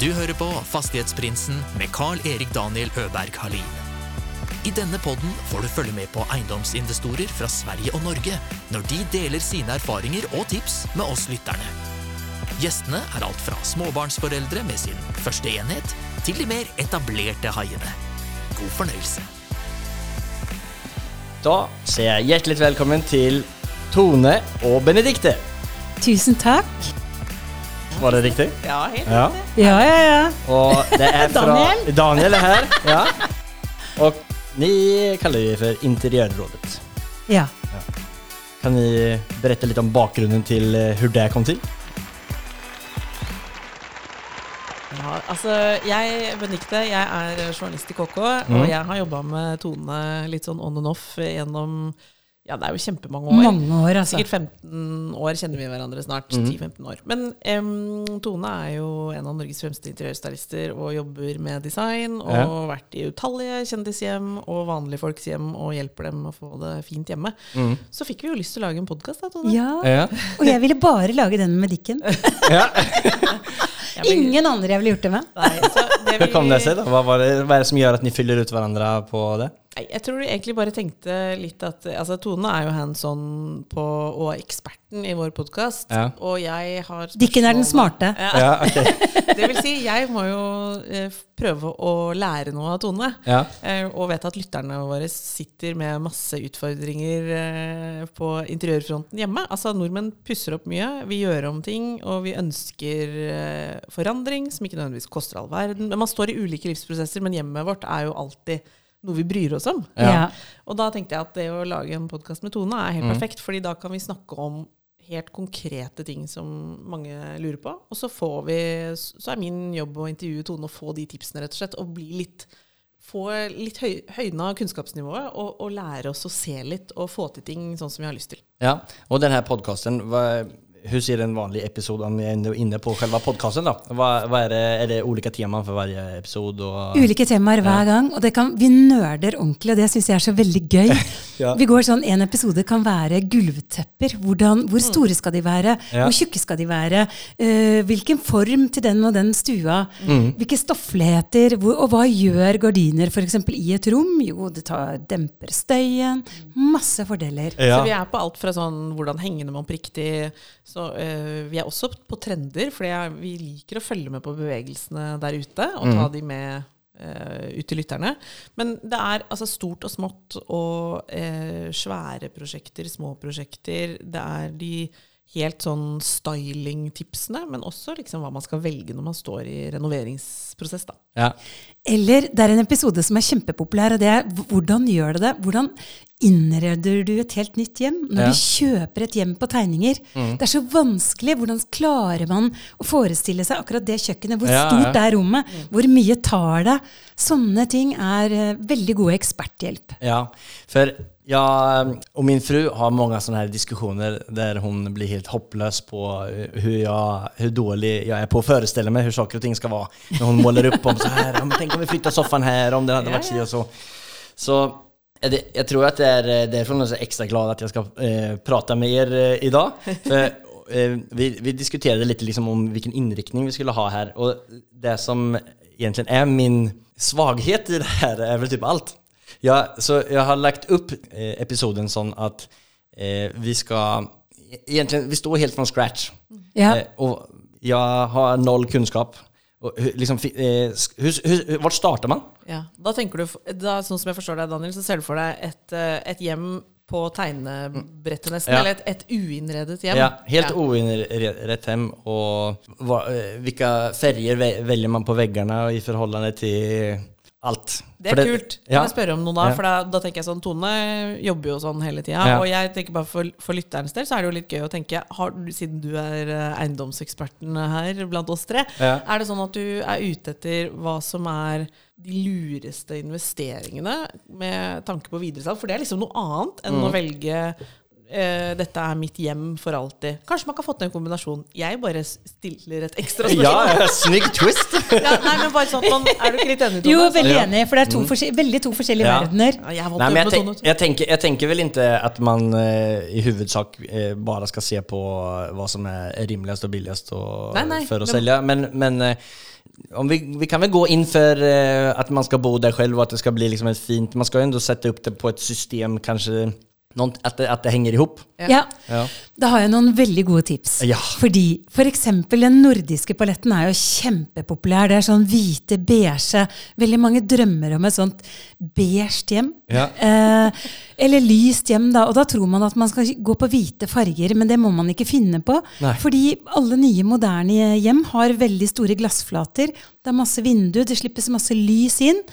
Du hører på Fastighetsprinsen med Carl-Erik Daniel Øberg Halin. I denne podden får du følge med på eiendomsinvestorer fra Sverige og Norge når de deler sine erfaringer og tips med oss lytterne. Gjestene er alt fra småbarnsforeldre med sin første enhet, til de mer etablerte haiene. God fornøyelse. Da sier jeg hjertelig velkommen til Tone og Benedikte. Tusen takk. Var det riktig? Ja, helt Ja. Ja, ja, ja. Og det er fra Daniel. Daniel er her. Ja. Og ni kaller det for Interiørrådet. ja. Kan ni berette litt om bakgrunnen til hvordan det kom til? Ja, altså, jeg, Benikte, jeg er journalist i KK, Mm. og jeg har jobba med Tone litt sånn on and off gjennom Ja, det er jo kjempemange år. Mange år, altså. Sikkert 15 år kjenner vi hverandre snart. Mm. 10-15 år. Men um, Tone er jo en av Norges fremste interiørstylister og jobber med design. Og Ja. vært i utallige kjendishjem og vanlige folks hjem og hjelper dem å få det fint hjemme. Mm. Så fikk vi jo lyst til å lage en podkast, da, Tone. Ja, Ja. og jeg ville bare lage den med Dikken. Ja, men- Ingen andre jeg ville gjort det med. Nei, så det vi... vi- det seg? da? Hva, var det, hva er det som gjør at ni fyller ut hverandre på det? Nei, jeg tror du egentlig bare tenkte litt at altså, Tone er jo hands on på, og eksperten i vår podkast. Ja. Og jeg har Dikken er den smarte. Ja, Ja, ok. det vil si, jeg må jo eh, prøve å lære noe av Tone. Ja. Eh, og vet at lytterne våre sitter med masse utfordringer eh, på interiørfronten hjemme. Altså Nordmenn pusser opp mye, vi gjør om ting, og vi ønsker eh, forandring, som ikke nødvendigvis koster all verden. Men man står i ulike livsprosesser, men hjemmet vårt er jo alltid noe vi bryr oss om. Ja. Og da tenkte jeg at det å lage en podkast med Tone er helt Mm. perfekt, fordi da kan vi snakke om helt konkrete ting som mange lurer på. Og så får vi Så er min jobb å intervjue Tone og få de tipsene, rett og slett. Og bli litt Få litt høy, høyna kunnskapsnivået og, og lære oss å se litt og få til ting sånn som vi har lyst til. ja. Og denne podkasten, hur ser en vanlig episode om vi er ändå inne på själva podcasten då? Vad, vad är, det, är det olika teman for varje episod? Och, Ulike temaer hver gang, og det kan, vi nerder ordentlig, og det syns jeg er så veldig gøy. Ja. Vi går sånn, En episode kan være gulvtepper. Hvordan, hvor store skal de være? Ja. Hvor tjukke skal de være? Uh, hvilken form til den og den stua? Hvilke stoffligheter? Hvor, og hva gjør gardiner f.eks. i et rom? Jo, det tar, demper støyen. Masse fordeler. Ja. Så vi er på alt fra sånn hvordan henger man opp riktig så, eh, Vi er også på trender, for vi liker å følge med på bevegelsene der ute og ta de med eh, ut til lytterne. Men det er altså stort og smått og eh, svære prosjekter, små prosjekter. Det er de helt sånn styling-tipsene, men også liksom hva man skal velge når man står i renoveringsprosess. da. Ja. Eller det er en episode som er kjempepopulær, og det er hvordan gjør du det? Hvordan innreder du et helt nytt hjem når Ja. du kjøper et hjem på tegninger? Det er så vanskelig. Hvordan klarer man å forestille seg akkurat det kjøkkenet? Hvor Ja, stort ja. er rommet? Hvor mye tar det? Sånne ting er eh, veldig gode eksperthjelp. Ja, för jag och min fru har många sådana här diskussioner där hon blir helt hopplös på hvor hur, jag, hur dålig jag är på att föreställa mig hur saker och ting ska vara. När hon målar upp om så här, ja, men tänk om vi flyttar soffan här, om den hade varit si och så. Så jeg jag tror att det är derfor därför hon är så extra glad att jag ska eh, prata med er eh, idag. För, eh, vi, vi diskuterade lite liksom om vilken inriktning vi skulle ha här och det som egentligen är min svaghet i det här är väl typ allt. Ja, så jag har lagt upp eh, episoden sånn at eh, vi skal Egentlig vi står helt fra scratch. Ja. Eh, og jeg har noll kunnskap. Og, hur- liksom, eh, sk- hur, hur, vart startar man? Ja, da tenker du, da, Sånn som jeg forstår deg, Daniel, så ser du for deg et, eh, et hjem på tegnebrettet, nesten. Ja. Eller et, et uinnredet hjem. Ja, helt Ja. uinnredet hjem. Og vad, eh, vilka färger man på veggene i forhold till allt? Det er det, kult. Kan Ja. jeg spørre om noe da? For da, da tenker jeg sånn, Tone jobber jo sånn hele tida. Ja. Og jeg tenker bare for, for lytterens del så er det jo litt gøy å tenke, har, siden du er eh, eiendomseksperten her blant oss tre, Ja. er det sånn at du er ute etter hva som er de lureste investeringene med tanke på videresalg? For det er liksom noe annet enn Mm. å velge eh, dette er mitt hjem for alltid. Kanskje man kan få til en kombinasjon. Jeg bare stiller et ekstra spørsmål. Ja, snygg twist! Ja, nei, men bare sånn man, Er du ikke litt enig? Jo, veldig Ja. enig, for det er to forskjell- veldig to forskjellige Ja. verdener. Ja, jeg nei, jobbe jag, med tänk, Tone. jag, tänker, jag tänker väl man uh, i huvudsak uh, bare skal se på hva som er rimeligst og billigst og, nei, nei, for å men- selge, Men, men om vi, vi kan vel gå inn for at att man skal bo der selv, og at det skal bli liksom ett fint, man skal jo sette opp det på et system kanske, någon, at, det, at, det hänger ihop. Ja. Ja. Da har jeg noen veldig gode tips. Ja. Fordi for eksempel den nordiske paletten er jo kjempepopulær. Det er sånn hvite, beige Veldig mange drømmer om et sånt beige hjem. Ja. Eh, eller lyst hjem, da. Og da tror man at man skal gå på hvite farger, men det må man ikke finne på. Nei. Fordi alle nye, moderne hjem har veldig store glassflater. Det er masse vinduer, det slippes masse lys inn.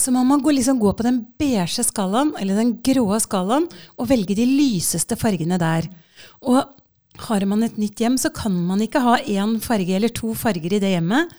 Så man må gå, liksom gå på den beige skalaen, eller den grå skalaen, og velge de lyseste fargene der. Og har man et nytt hjem, så kan man ikke ha én farge eller to farger i det hjemmet.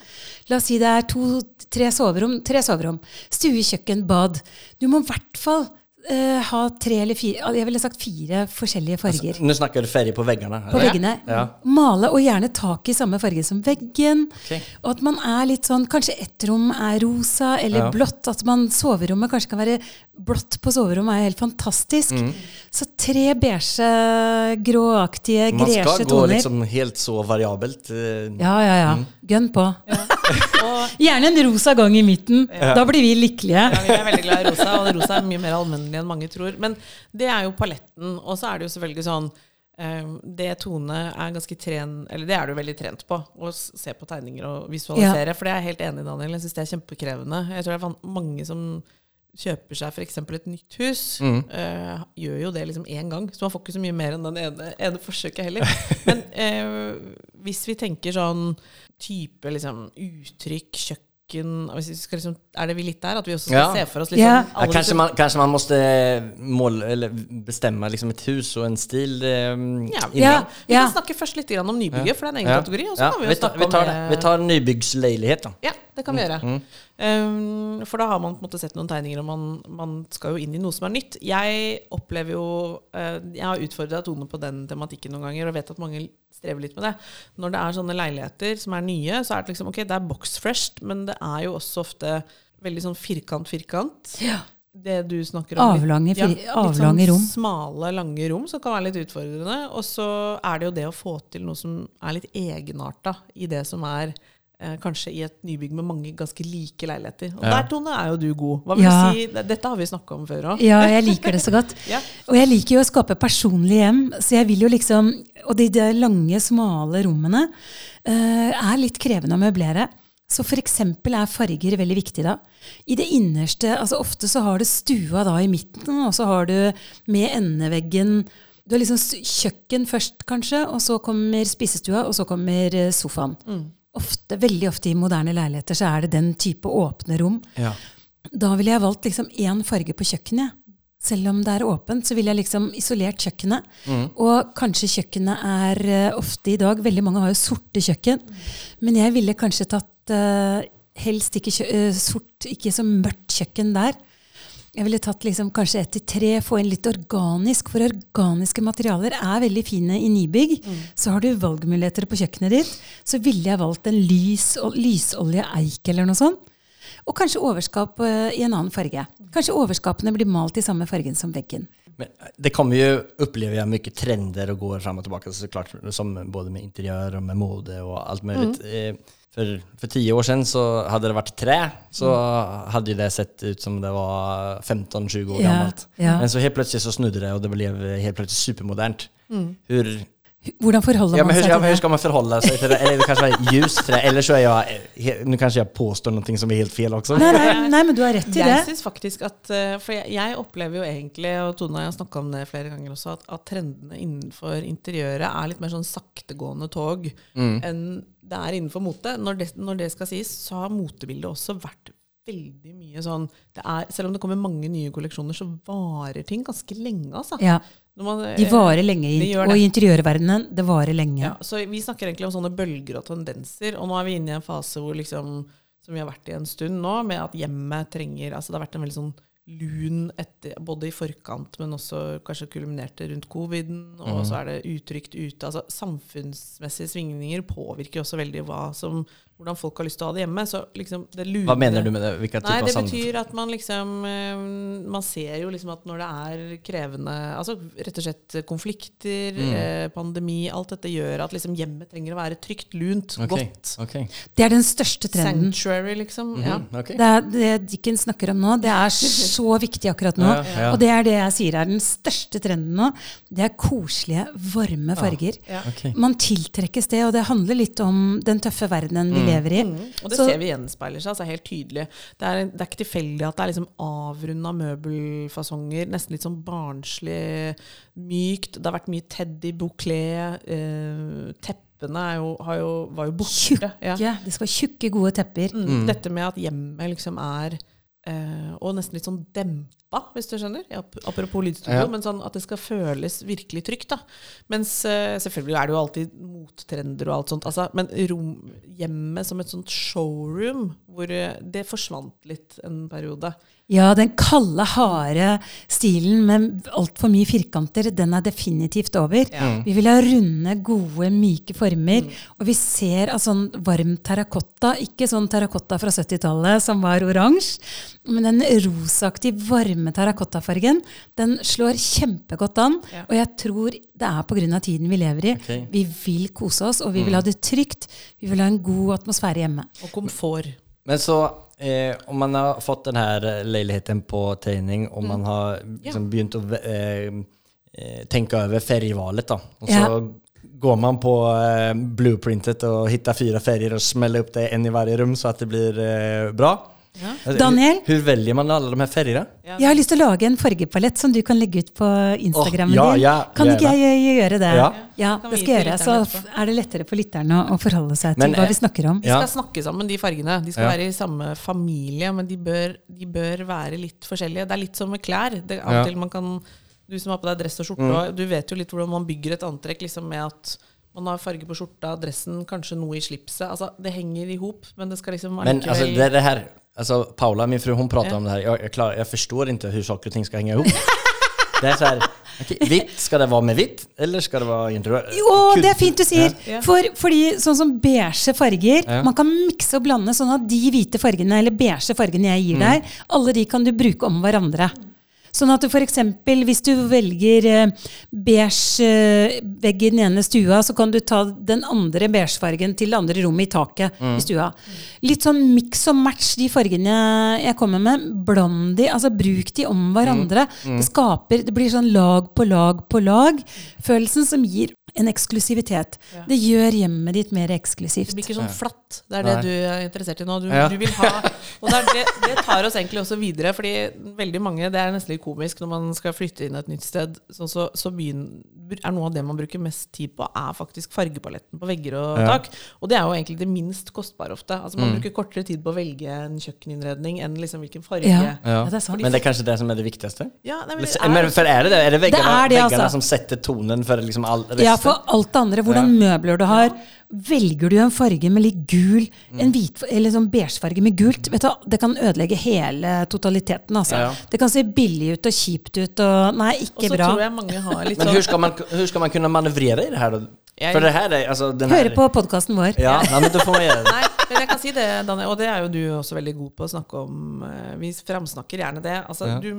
La oss si det er to, tre soverom, tre soverom. Stue, kjøkken, bad. Du må i hvert fall eh, ha tre eller fire Jeg ville sagt fire forskjellige farger. Nå snakker du ferie på väggarna. På eller? veggene. Ja. Male, og gjerne tak i samme farge som veggen. Okay. Og at man er litt sånn Kanskje ett rom er rosa eller Ja. blått. At man soverommet kanskje kan være blått på soverommet, er helt fantastisk. Mm. Så tre beige, gråaktige, Man skal gå liksom helt så variabelt. eh, Ja, ja, ja. Mm. Gønn på. Og Gjerne en rosa gang i midten. Da blir vi lykkelige. Ja, vi er veldig glad i rosa, og rosa er mye mer allmennlig enn mange tror. Men det er jo paletten. Og så er det jo selvfølgelig sånn eh, Det Tone er ganske tren Eller det er du veldig trent på, å se på tegninger og visualisere. For det er jeg helt enig i, Daniel. Jeg syns det er kjempekrevende. Jeg tror det er mange som kjøper seg f.eks. et nytt hus, eh, gjør jo det liksom én gang. Så man får ikke så mye mer enn den ene, ene forsøket heller. Men eh, hvis vi tenker sånn type liksom, uttrykk, kjøkken hvis vi skal liksom, Er det vi litt der? At vi også skal Ja. se for oss liksom, Ja. Ja, disse- man, kanskje man måste måle, eller bestämma liksom et hus og en stil eh, Ja. Ja. Vi kan snakke først litt grann om nybygget, for det er en egen Ja. kategori. Og så Ja, kan vi vi, jo tar, vi, tar, det. vi tar nybyggsleilighet då. Det kan vi gjøre. Um, for da har man på en måte sett noen tegninger, og man, man skal jo inn i noe som er nytt. Jeg opplever jo uh, Jeg har utfordra Tone på den tematikken noen ganger, og vet at mange strever litt med det. Når det er sånne leiligheter som er nye, så er det liksom ok, det er box fresh, men det er jo også ofte veldig sånn firkant-firkant. Ja. Det du snakker om. Avlange, ja, litt avlange sånn rom. Smale, lange rom som kan være litt utfordrende. Og så er det jo det å få til noe som er litt egenarta i det som er kanskje i et nybygg med mange ganske like leiligheter. Og Ja. der, Tone, er jo du god. Hva vil Ja. du si? Dette har vi snakka om før òg. Ja, jeg liker det så godt. Ja. Og jeg liker jo å skape personlige hjem, så jeg vil jo liksom Og de de lange, smale rommene eh, er litt krevende å møblere. Så f.eks. er farger veldig viktig da. I det innerste altså Ofte så har du stua da i midten, og så har du med endeveggen Du har liksom kjøkken først, kanskje, og så kommer spisestua, og så kommer sofaen. sofaen. Ofte, Veldig ofte i moderne leiligheter så er det den type åpne rom. Ja. Da ville jeg valgt liksom én farge på kjøkkenet. Selv om det er åpent, så ville jeg liksom isolert kjøkkenet. Og kanskje kjøkkenet er eh, ofte i dag Veldig mange har jo sorte kjøkken. Men jeg ville kanskje tatt uh, helst ikke kjø uh, sort, ikke så mørkt kjøkken der. Jeg ville tatt liksom kanskje ett til tre, få inn litt organisk. For organiske materialer er veldig fine i nybygg. Så har du valgmuligheter på kjøkkenet ditt. Så ville jeg valgt en lys, lysolje eik eller noe sånt. Og kanskje overskap eh, i en annen farge. Kanskje overskapene blir malt i samme fargen som veggen. Men det kan vi jo oppleve jag, mye trender og går fram og tilbake, så klart, Som både med interiør og med mode og alt mulig. Eh, för, for, ti år siden så hadde det vært tre, så hadde ju det sett ut som det var 15-20 år Ja, gammelt. ja. Men så helt plutselig så snudde det og det ble helt plutselig supermodernt. Hur, Hvordan forholder ja, man hur, seg til men Hvordan skal man forholde seg til det? Eller det være ljus til det? eller så er jeg Nå kanskje jeg påstår noe som er helt fel også. Nei, nei, nei, men du har rett i Jeg det. syns faktisk at eh, For jeg, jeg opplever jo egentlig, og Tone og jeg har snakka om det flere ganger også, at, at trendene innenfor interiøret er litt mer sånn saktegående tog enn det er innenfor mote. Når det, når det skal sies, så har motebildet også vært veldig mye sånn det er, Selv om det kommer mange nye kolleksjoner, så varer ting ganske lenge, altså. Ja, man, De eh, varer lenge. de I, og i interiørverdenen, det varer lenge. Ja, så vi snakker egentlig om sånne bølger og tendenser, og nå er vi inne i en fase hvor liksom, som vi har vært i en stund nå, med at hjemmet trenger altså Det har vært en veldig sånn lun etter, både i forkant, men også kanskje kulminerte rundt coviden, og så er det utrygt ute. altså Samfunnsmessige svingninger påvirker også veldig hva som, hvordan folk har lyst til å ha det hjemme. Så liksom det lurer, Hva mener du med det? Hvilke Nei, typer det betyr at man liksom eh, Man ser jo liksom at når det er krevende Altså rett og slett konflikter, Mm. eh, pandemi Alt dette gjør at liksom hjemmet trenger å være trygt, lunt, okay. godt. Okay. Det er den største trenden. Sanctuary, liksom. ja. okay. Det, er, det Dickens snakker om nå, det er så viktig akkurat nå. Ja, ja. Og det er det jeg sier er den største trenden nå. Det er koselige, varme farger. Man tiltrekkes det, og det handler litt om den tøffe verdenen vi lever i. Mm, og det Så- ser vi gjenspeiler seg altså helt tydelig. Det er, det er ikke tilfeldig at det er liksom avrunda møbelfasonger, nesten litt sånn barnslig, mykt. Det har vært mye Teddy Bouclé, Eh, teppene er jo, har jo, var jo borte. Tjukke. Ja. Det skal være tjukke, gode tepper. Mm. Dette med at hjemmet liksom er eh, Og nesten litt sånn dempa, hvis du skjønner. Apropos lydstudio, Ja. men sånn at det skal føles virkelig trygt. da. Mens eh, selvfølgelig er det jo alltid mottrender og alt sånt. Altså, men rom, hjemmet som et sånt showroom, hvor eh, det forsvant litt en periode. Ja, den kalde, harde stilen med altfor mye firkanter, den er definitivt over. Ja. Vi vil ha runde, gode, myke former. Og vi ser av sånn varm terrakotta, ikke sånn terrakotta fra 70-tallet som var oransje, men den rosaaktige, varme terrakottafargen, den slår kjempegodt an. Ja. Og jeg tror det er pga. tiden vi lever i. Okay. Vi vil kose oss, og vi vil ha det trygt. Vi vil ha en god atmosfære hjemme. Og komfort. Men så, eh, om man har fått den här eh, leiligheten på tegning og man har liksom begynt å eh, tenke over ferjevalget, da, og så Ja. går man på eh, blueprintet og hittar fire ferjer og smeller opp det én i hvert rum så at det blir eh, bra. Alltså, Daniel? Hur, hur velger man alle de her färgerna? Jeg har lyst til å lage en fargepalett som du kan legge ut på Instagrammen oh, ja, din. kan ikke jeg gjøre det? Ja. Ja, det skal jeg gjøre. Så er det lettere for lytterne å, forholde seg til Men, hva eh, vi snakker om. Vi Ja. skal snakke sammen, de fargene. De skal Ja. være i samme familie, men de bør, de bør være litt forskjellige. Det er litt som med klær. Det, av Ja. og til man kan, du som har på deg dress og skjorte, og du vet jo litt hvordan man bygger et antrekk liksom med at man har farge på skjorta, dressen, kanskje noe i slipset. Altså, det henger i hop, men det skal liksom Men altså, allikevel det, det här, alltså Paula, min fru, hon pratar om det här. Jag, jag, klar, jag förstår inte hur saker och ting ska hänga ihop. det er så her okej, vitt, ska det være med hvitt, Eller skal det være en rød Jo, det er fint du sier. Ja. For, fordi sånn som beige farger Ja. Man kan mikse og blande sånn at de hvite fargene, eller beige fargene jeg gir deg, alle de kan du bruke om hverandre. Sånn at du f.eks. hvis du velger eh, beige eh, vegg i den ene stua, så kan du ta den andre beigefargen til det andre rommet i taket i stua. Litt sånn miks og match de fargene jeg kommer med. Bland de, altså bruk de om hverandre. Det skaper, det blir sånn lag på lag på lag. Følelsen som gir en eksklusivitet. Det gjør hjemmet ditt mer eksklusivt. Det blir ikke sånn flatt. Det er det du er interessert i nå. Du, Ja. du vil ha Og det, er det, det tar oss egentlig også videre, fordi veldig mange Det er nesten litt komisk når man skal flytte inn et nytt sted. Så, så, så begyn- er noe av det man bruker mest tid på, er faktisk fargepaletten på vegger og Ja. tak. Og det er jo egentlig det minst kostbare ofte. Altså Man Mm. bruker kortere tid på å velge en kjøkkeninnredning enn liksom hvilken farge. Ja. Ja. Ja, det er sant. Men det er kanskje det som er det viktigste? Ja, nei, men det er Men for er det det? Er det veggene, Det er det, väggarna alltså. som setter tonen for liksom all resten? Ja, for alt det andre. Hvordan møbler du har. Velger du en farge med litt gul, en hvit, eller sånn beigefarge med gult, vet du, det kan ødelegge hele totaliteten. Altså. Ja. Det kan se billig ut og kjipt ut og Nei, Og ikke så bra. tror jeg mange har litt Men hvordan skal, ska, man, kunne manøvrere man kunna manövrera i det här då? For det her er altså, den här... her, på podkasten vår. Ja, ja, men du får gjøre det. Nei, men jeg kan si det, Daniel, og det er jo du også veldig god på å snakke om. eh, Vi framsnakker gjerne det. Altså, Ja. du,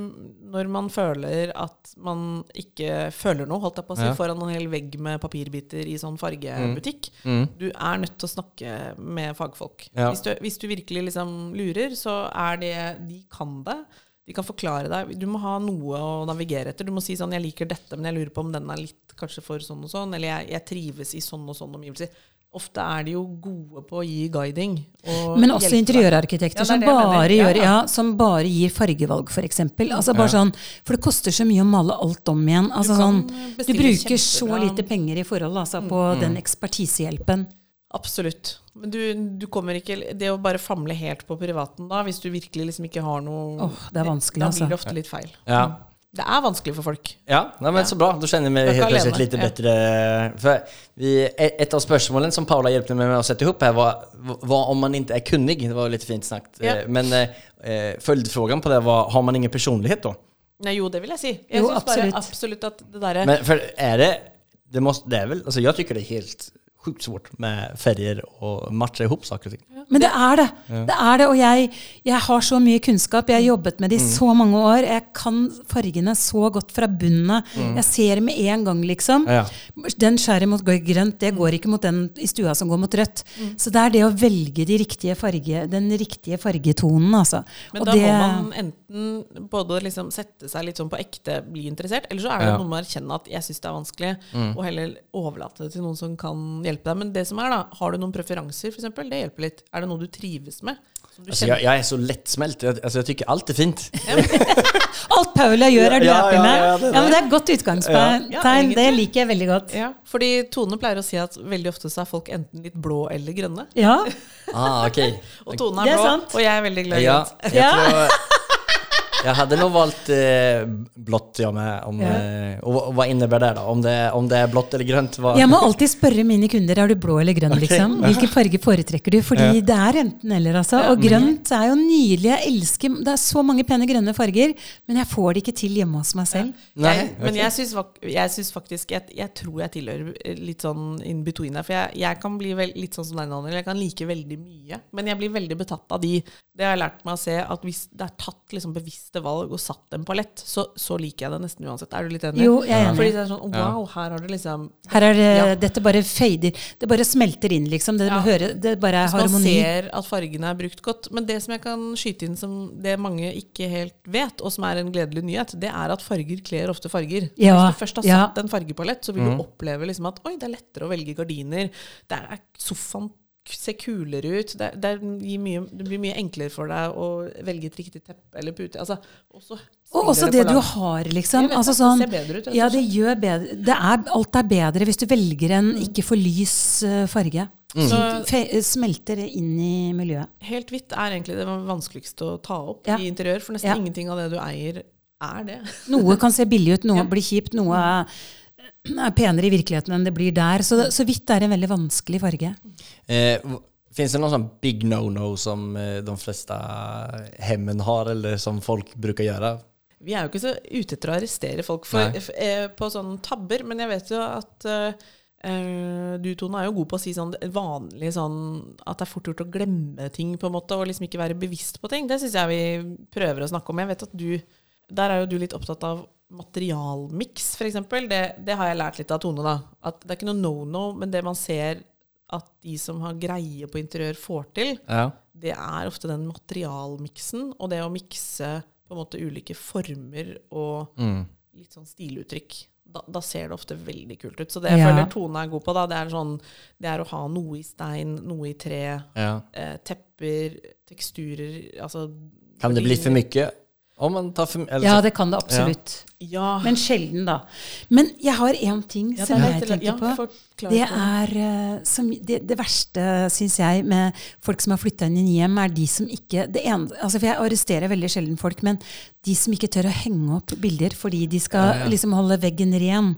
når man føler at man ikke føler noe, holdt jeg på å si, Ja. foran en hel vegg med papirbiter i sånn fargebutikk, Mm. du er nødt til å snakke med fagfolk. Ja. Hvis, du, hvis du virkelig liksom lurer, så er det De kan det. De kan forklare deg. Du må ha noe å navigere etter. Du må si sånn 'Jeg liker dette, men jeg lurer på om den er litt kanskje for sånn og sånn'. Eller jeg, 'Jeg trives i sånn og sånn omgivelser'. Ofte er de jo gode på å gi guiding. og Men også interiørarkitekter Ja, som, bare Ja, gjør, ja. ja, som bare gir fargevalg, f.eks. Altså bare sånn, for det koster så mye å male alt om igjen. Altså du, sånn, du bruker så lite penger i forhold altså, på den ekspertisehjelpen. Absolutt. Men du, du kommer ikke Det å bare famle helt på privaten da, hvis du virkelig liksom ikke har noe oh, det er vanskelig, Da altså. blir det ofte litt feil. Ja. Det er vanskelig for folk. Ja, nei, men så bra. Du kjenner meg helt og slett litt bedre Ja. bättre. Vi, ett ett av spørsmålene som Paula hjelper meg med å sette ihop här var, hva om man ikke er kunnig. Det var litt fint snakket. Ja. Eh, Men eh, følgespørsmålet på det var, har man ingen personlighet da? Nei, jo, det vil jeg si. Jeg Jo, syns bare absolutt. absolutt at det derre Men for er det, det måste, det er vel, altså jeg tycker det er helt sjukt svårt med ferier og matcher ihop saker ting. Men det er det. Det er det, og jeg, jeg har så mye kunnskap. Jeg har jobbet med det i så mange år. Jeg kan fargene så godt fra bunnen av. Jeg ser med en gang, liksom. Ja. Den skjærer mot grønt, det går ikke mot den i stua som går mot rødt. Så det er det å velge de riktige farge, den riktige fargetonen, altså. Men Og da det, må man enten både liksom sette seg litt sånn på ekte, bli interessert, eller så er det Ja. noe med å erkjenne at jeg syns det er vanskelig, og heller overlate det til noen som kan hjelpe deg. Men det som er da, har du noen preferanser, f.eks.? Det hjelper litt. Er det noe du trives med? Som du altså, jeg, jeg, er så lettsmelt. Jeg, altså, jeg tykker alt er fint. alt Paula gjør, er du Ja, happy ja, med? ja, Ja, det men det. er et godt utgangstegn. Det liker jeg veldig godt. Ja, fordi Tone pleier å si at veldig ofte så er folk enten litt blå eller grønne. Ja, Ah, ok. Og Tone er er blå, sant. og jeg er veldig glad i Ja, grønt. Ja. tror, jag hade nog valt eh, blått jag med. Om, Ja. eh, och, och vad innebär det då? Om det, om det er blått eller grønt? Hva? Jeg må alltid spørre mine kunder er du blå eller grønn. liksom. Hvilken farge foretrekker du? Fordi det er enten eller. altså. Og grønt er jo nydelig. Jeg elsker, Det er så mange pene grønne farger, men jeg får det ikke til hjemme hos meg selv. Nei, jeg, men jeg syns, jeg syns faktisk jeg, jeg tror jeg tilhører eh, litt sånn in between her. For jeg, jeg kan bli vel, litt sånn som deg, Daniel. Jeg kan like veldig mye. Men jeg blir veldig betatt av de. Det har jeg lært meg å se, at hvis det er tatt liksom bevisste valg og satt en palett, så, så liker jeg det nesten uansett. Er du litt enig? Jo, jeg er enig. Fordi det er sånn wow, her har du liksom Her er det, Ja. Dette bare fader. Det bare smelter inn, liksom. Det, Ja. hører, det bare er harmoni. man ser at fargene er brukt godt. Men det som jeg kan skyte inn som det mange ikke helt vet, og som er en gledelig nyhet, det er at farger kler ofte farger. Ja, Hvis du først har ja. satt en fargepalett, så vil du oppleve liksom at oi, det er lettere å velge gardiner. Det er sofaen ser kulere ut. Det, det, gir mye, det blir mye enklere for deg å velge et riktig teppe eller pute. Altså, også Og også det du har, liksom. Vet Altså sånn, det ser bedre ut, ja, det gjør bedre. Det er, alt er bedre hvis du velger en ikke for lys farge. farge. Så- Fe, smelter det inn i miljøet. Helt hvitt er egentlig det vanskeligste å ta opp Ja. i interiør, for nesten Ja. ingenting av det du eier, er det. Noe kan se billig ut, noe blir kjipt, noe er, er penere i virkeligheten enn det blir der. Så, så hvitt er en veldig vanskelig farge. Eh, Fins det noen sånn big no-no som eh, de fleste hemmen har eller som folk bruker å gjøre? Vi er jo ikke så ute etter å arrestere folk for, eh, på sånne tabber, men jeg vet jo at eh, eh, du, Tone, er jo god på å si sånn vanlig sånn at det er fort gjort å glemme ting, på en måte, og liksom ikke være bevisst på ting. Det syns jeg vi prøver å snakke om. Jeg vet at du Der er jo du litt opptatt av materialmiks, f.eks. Det, det har jeg lært litt av Tone, da. At det er ikke noe no-no, men det man ser at de som har greie på interiør, får til, Ja. det er ofte den materialmiksen, og det å mikse på en måte ulike former og Mm. litt sånn stiluttrykk. Da, da ser det ofte veldig kult ut. Så det jeg Ja. føler Tone er god på, da, det er, sånn, det er å ha noe i stein, noe i tre, Ja. eh, tepper, teksturer altså Kan det bli for mye? Om man tar eller Ja, det kan det absolutt. Ja. Men sjelden, da. Men jeg har én ting ja, som jeg tenker ja, på. Det er eh, som, det, det verste, syns jeg, med folk som har flytta inn i hjem, er de som ikke det ene, altså For jeg arresterer veldig sjelden folk, men de som ikke tør å henge opp bilder fordi de skal liksom holde veggen ren.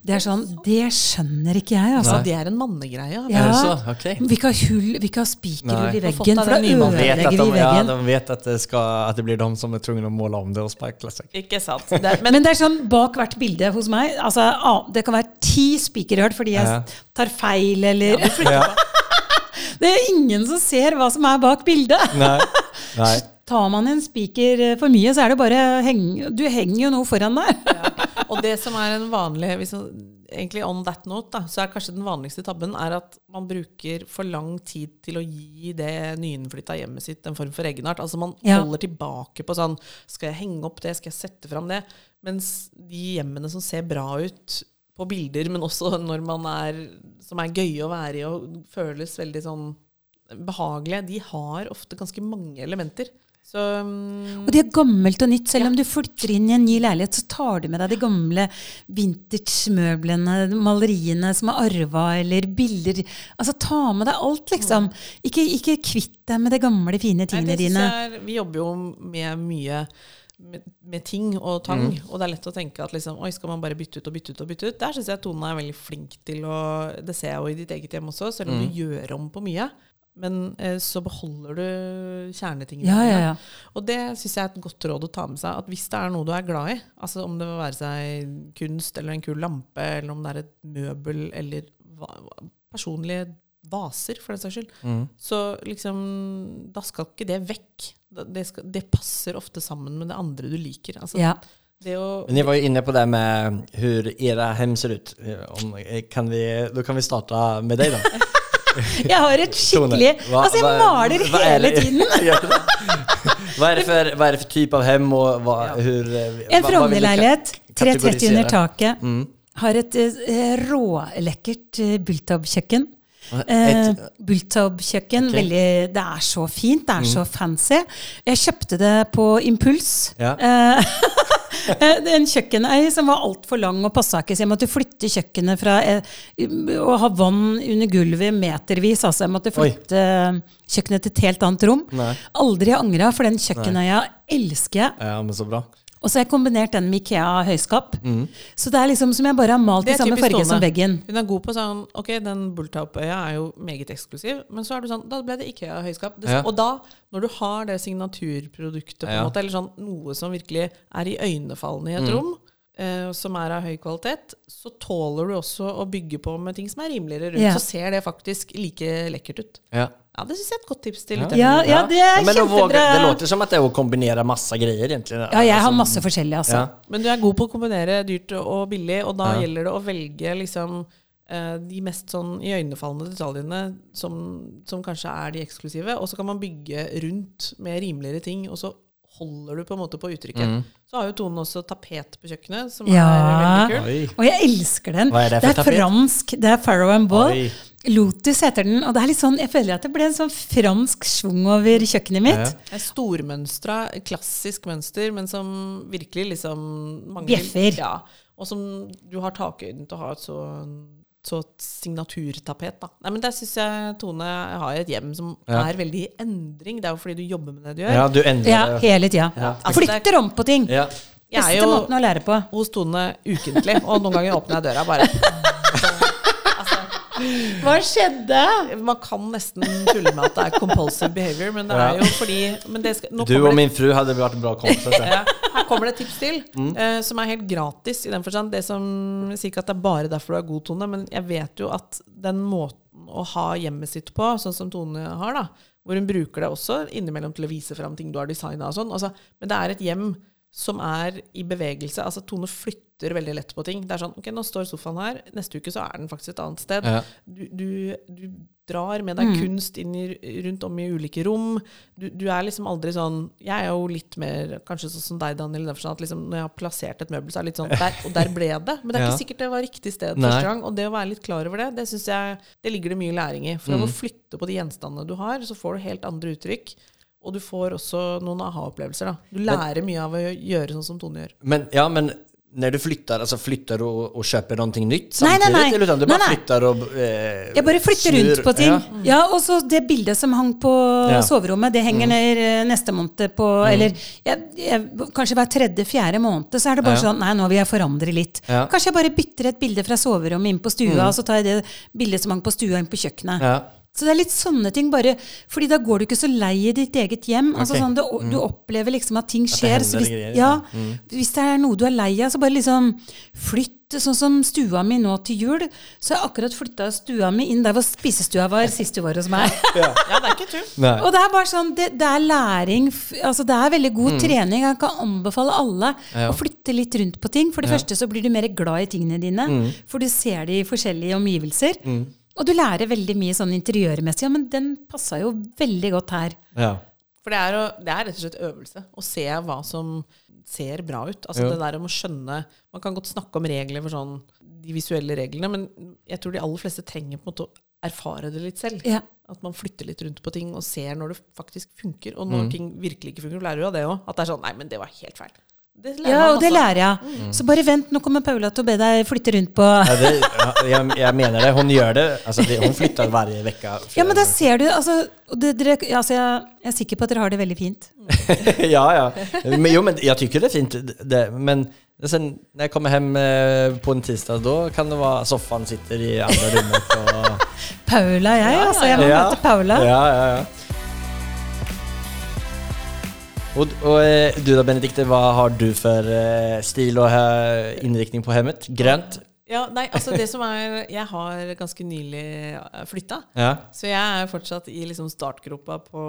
Det er sånn Det skjønner ikke jeg, altså. Ja, det er en mannegreie. Ja. Okej. Vi ikke ha hull, vi ikke ha spikerhull i veggen, for da ødelegger vi de, ja, de vet at det, skal, at det blir de som er tvunget å måle om det og speile seg. Ikke sant. Det men Men det er sånn bak hvert bilde hos meg altså, ah, Det kan være ti spikerhull fordi jeg Ja. tar feil, eller Ja. Det er ingen som ser hva som er bak bildet. Nei. Nei. Tar man en spiker eh, for mye, så er det bare heng, Du henger jo noe foran der. Og det som er en vanlig hvis man, Egentlig on that note, da, så er kanskje den vanligste tabben er at man bruker for lang tid til å gi det nyinnflytta hjemmet sitt en form for egenart. Altså man Ja. holder tilbake på sånn Skal jeg henge opp det? Skal jeg sette fram det? Mens de hjemmene som ser bra ut på bilder, men også når man er som er gøye å være i og føles veldig sånn behagelige, de har ofte ganske mange elementer. Så um, Og det er gammelt og nytt. Selv om du flytter inn i en ny leilighet, så tar du med deg de gamle vintage-møblene, maleriene som er arva, eller bilder. Altså ta med deg alt, liksom. Ikke, ikke kvitt deg med de gamle, fine tingene Nei, dine. er, vi jobber jo med mye med, med ting og tang, og det er lett å tenke at liksom, oi, skal man bare bytte ut og bytte ut og bytte ut? Der syns jeg Tone er veldig flink til å Det ser jeg jo i ditt eget hjem også, selv om du gjør om på mye. Men eh, så beholder du kjernetingene. Ja, ja, ja. Og det syns jeg er et godt råd å ta med seg. At hvis det er noe du er glad i, altså om det vil være seg kunst eller en kul lampe, eller om det er et møbel eller va personlige vaser, for den saks skyld. Mm. Så liksom, da skal ikke det vekk. Det, skal, det passer ofte sammen med det andre du liker. Altså, Ja. det å Men jeg var jo inne på det med hvordan era hem ser ut. Eh, Om, eh, kan vi, da kan vi starte med deg, då. Jeg har et skikkelig Hva- Altså, jeg hva- maler hva er hele det- tiden. hva, er det? for, för, vad det för typ av hem Og hva, hur... eh, En Frogner-leilighet, 330 under taket. Mm. Har et uh, rålekkert uh, Bultab-kjøkken. Et- Eh, Bultab-kjøkken, Okay. veldig- det er så fint, det er så fancy. Jeg kjøpte det på impuls. Ja. Eh, er en kjøkkenøy som var altfor lang og passa ikke, så jeg måtte flytte kjøkkenet fra eh, å ha vann under gulvet metervis. Altså jeg måtte Oi. flytte kjøkkenet til et helt annet rom. Nei. Aldri angra, for den kjøkkenøya elsker jeg. Ja, men så bra. Og så har jeg kombinert den med Ikea høyskap. Mm. Så det er liksom som jeg bare har malt i samme farge som veggen. Hun er god på sånn Ok, den Bulltop-øya er jo meget eksklusiv, men så er du sånn Da ble det Ikea høyskap. Det, Ja. Og da, når du har det signaturproduktet, på en Ja. måte, eller sånn noe som virkelig er i øynefallende i et Mm. rom, som er av høy kvalitet, så tåler du også å bygge på med ting som er rimeligere rundt. Ja. Så ser det faktisk like lekkert ut. Ja. Ja, det syns jeg er et godt tips til Ja. lytterne. Ja, ja, det er men kjempebra. det låter som at det er å kombinere masse greier, egentlig. Ja, jeg har masse forskjellig, altså. Ja. Men du er god på å kombinere dyrt og billig, og da Ja. gjelder det å velge liksom eh, de mest sånn iøynefallende detaljene som, som kanskje er de eksklusive, og så kan man bygge rundt med rimeligere ting, og så holder du på en måte på uttrykket. Mm. Så har jo Tone også tapet på kjøkkenet, som Ja. er veldig kult. Og jeg elsker den. Hva er det for er tapet? fransk. Det er Farrow and Ball. Oi. Lotus heter den. Og det er litt sånn, jeg føler at det ble en sånn fransk schwung over kjøkkenet mitt. Ja. Det er stormønstra, klassisk mønster, men som virkelig liksom mangler Bjeffer. Ja, og som du har takøyden til å ha et så, så signaturtapet. Da. Nei, men Der syns jeg Tone har et hjem som Ja. er veldig i endring. Det er jo fordi du jobber med det du gjør. Ja, du endrer Ja, det. hele tida. Ja. Flytter om på ting. Ja. Jeg er jo måten å lære på. hos Tone ukentlig, og noen ganger åpner jeg døra bare. Hva skjedde? Man kan nesten tulle med at det er compulsive behavior, men det er jo fordi men det skal, nå Du og det- min fru hadde vært en bra kompis. Ja, her kommer det et tips til, Mm. uh, som er helt gratis i den forstand. Det som jeg sier ikke at det er bare derfor du er god, Tone, men jeg vet jo at den måten å ha hjemmet sitt på, sånn som Tone har, da, hvor hun bruker det også innimellom til å vise fram ting du har designa og sånn, altså, men det er et hjem som er i bevegelse. Altså Tone flytter veldig lett på ting. Det er sånn Ok, nå står sofaen her, neste uke så er den faktisk et annet sted. Ja. Du, du, du drar med deg kunst inn i, rundt om i ulike rom. Du, du er liksom aldri sånn Jeg er jo litt mer kanskje sånn som deg, Daniel. i den forstand At liksom, når jeg har plassert et møbel, så er det litt sånn der, Og der ble det. Men det er Ja. ikke sikkert det var riktig sted Nei. første gang. Og det å være litt klar over det, det syns jeg Det ligger det mye læring i. For mm. å flytte på de gjenstandene du har, så får du helt andre uttrykk. Og du får også noen aha-opplevelser. da Du lærer mye av å gjøre sånn som Tone gjør. Men, ja, men når du flytter, altså flytter du og kjøper noe nytt samtidig? Nei, nei, nei. Eller utan du bare nei, nei. flytter og eh, Jeg bare flytter snur- rundt på ting. Ja. Ja, Og så det bildet som hang på Ja. soverommet, det henger ned eh, neste måned på Mm. Eller jeg, jeg, kanskje hver tredje-fjerde måned, så er det bare Ja. sånn Nei, nå vil jeg forandre litt. Ja. Kanskje jeg bare bytter et bilde fra soverommet inn på stua, og så tar jeg det bildet som hang på stua, inn på kjøkkenet. Så det er litt sånne ting, bare fordi da går du ikke så lei i ditt eget hjem. Altså sånn, du, du opplever liksom at ting skjer. så hvis, greier, ja, ja. hvis det er noe du er lei av, så bare liksom flytt. Sånn som stua mi nå til jul, så har jeg akkurat flytta stua mi inn der hvor spisestua var sist du var hos meg. Ja, det er ikke tull. Og det er bare sånn, det, det er læring. Altså det er veldig god trening. Jeg kan anbefale alle Mm. Ja. å flytte litt rundt på ting. For det første så blir du mer glad i tingene dine. Mm. For du ser det i forskjellige omgivelser. Og du lærer veldig mye sånn interiørmessig. Ja, men den passa jo veldig godt her. Ja. For det er, å, det er rett og slett øvelse. Å se hva som ser bra ut. Altså Ja. det der om å skjønne Man kan godt snakke om regler for sånn de visuelle reglene, men jeg tror de aller fleste trenger på en måte å erfare det litt selv. Ja. At man flytter litt rundt på ting og ser når det faktisk funker. Og Mm. når ting virkelig ikke funker, du lærer jo av det òg. At det er sånn Nei, men det var helt feil. Det lærer Ja, og det lærer jeg. Så bare vent, nå kommer Paula til å be deg flytte rundt på Ja, det, ja, jeg, jag menar det, Hun gjør det. Altså, det hun flytter hver uke. Ja, men da ser du altså, det, dere, altså jeg, jeg er sikker på at dere har det veldig fint. ja, ja. Men, jo, men jeg syns det er fint. Det, men sen når jeg kommer hjem eh, på en tisdag, da kan det være sofaen sitter i andre rommet. Og... Paula, jeg. Ja, altså, jeg må ja. møte Paula. Ja, ja, ja. Och, och eh, du da, Benedikte, hva har du for eh, stil og eh, inriktning på hemmet? Grønt? Ja, nei, altså det som er Jeg har ganske nylig flytta. Ja. Så jeg er fortsatt i liksom startgropa på,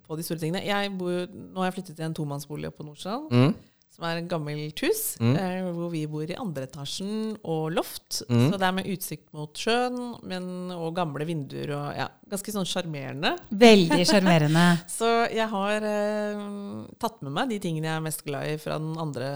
på de store tingene. Jeg bor, nå har jeg flyttet til en tomannsbolig oppe på Nordstrand. Mm. Som er et gammelt hus, eh, hvor vi bor i andre etasjen og loft. Mm. Så det er med utsikt mot sjøen men, og gamle vinduer og ja, ganske sånn sjarmerende. Veldig sjarmerende. Så jeg har eh, tatt med meg de tingene jeg er mest glad i fra den andre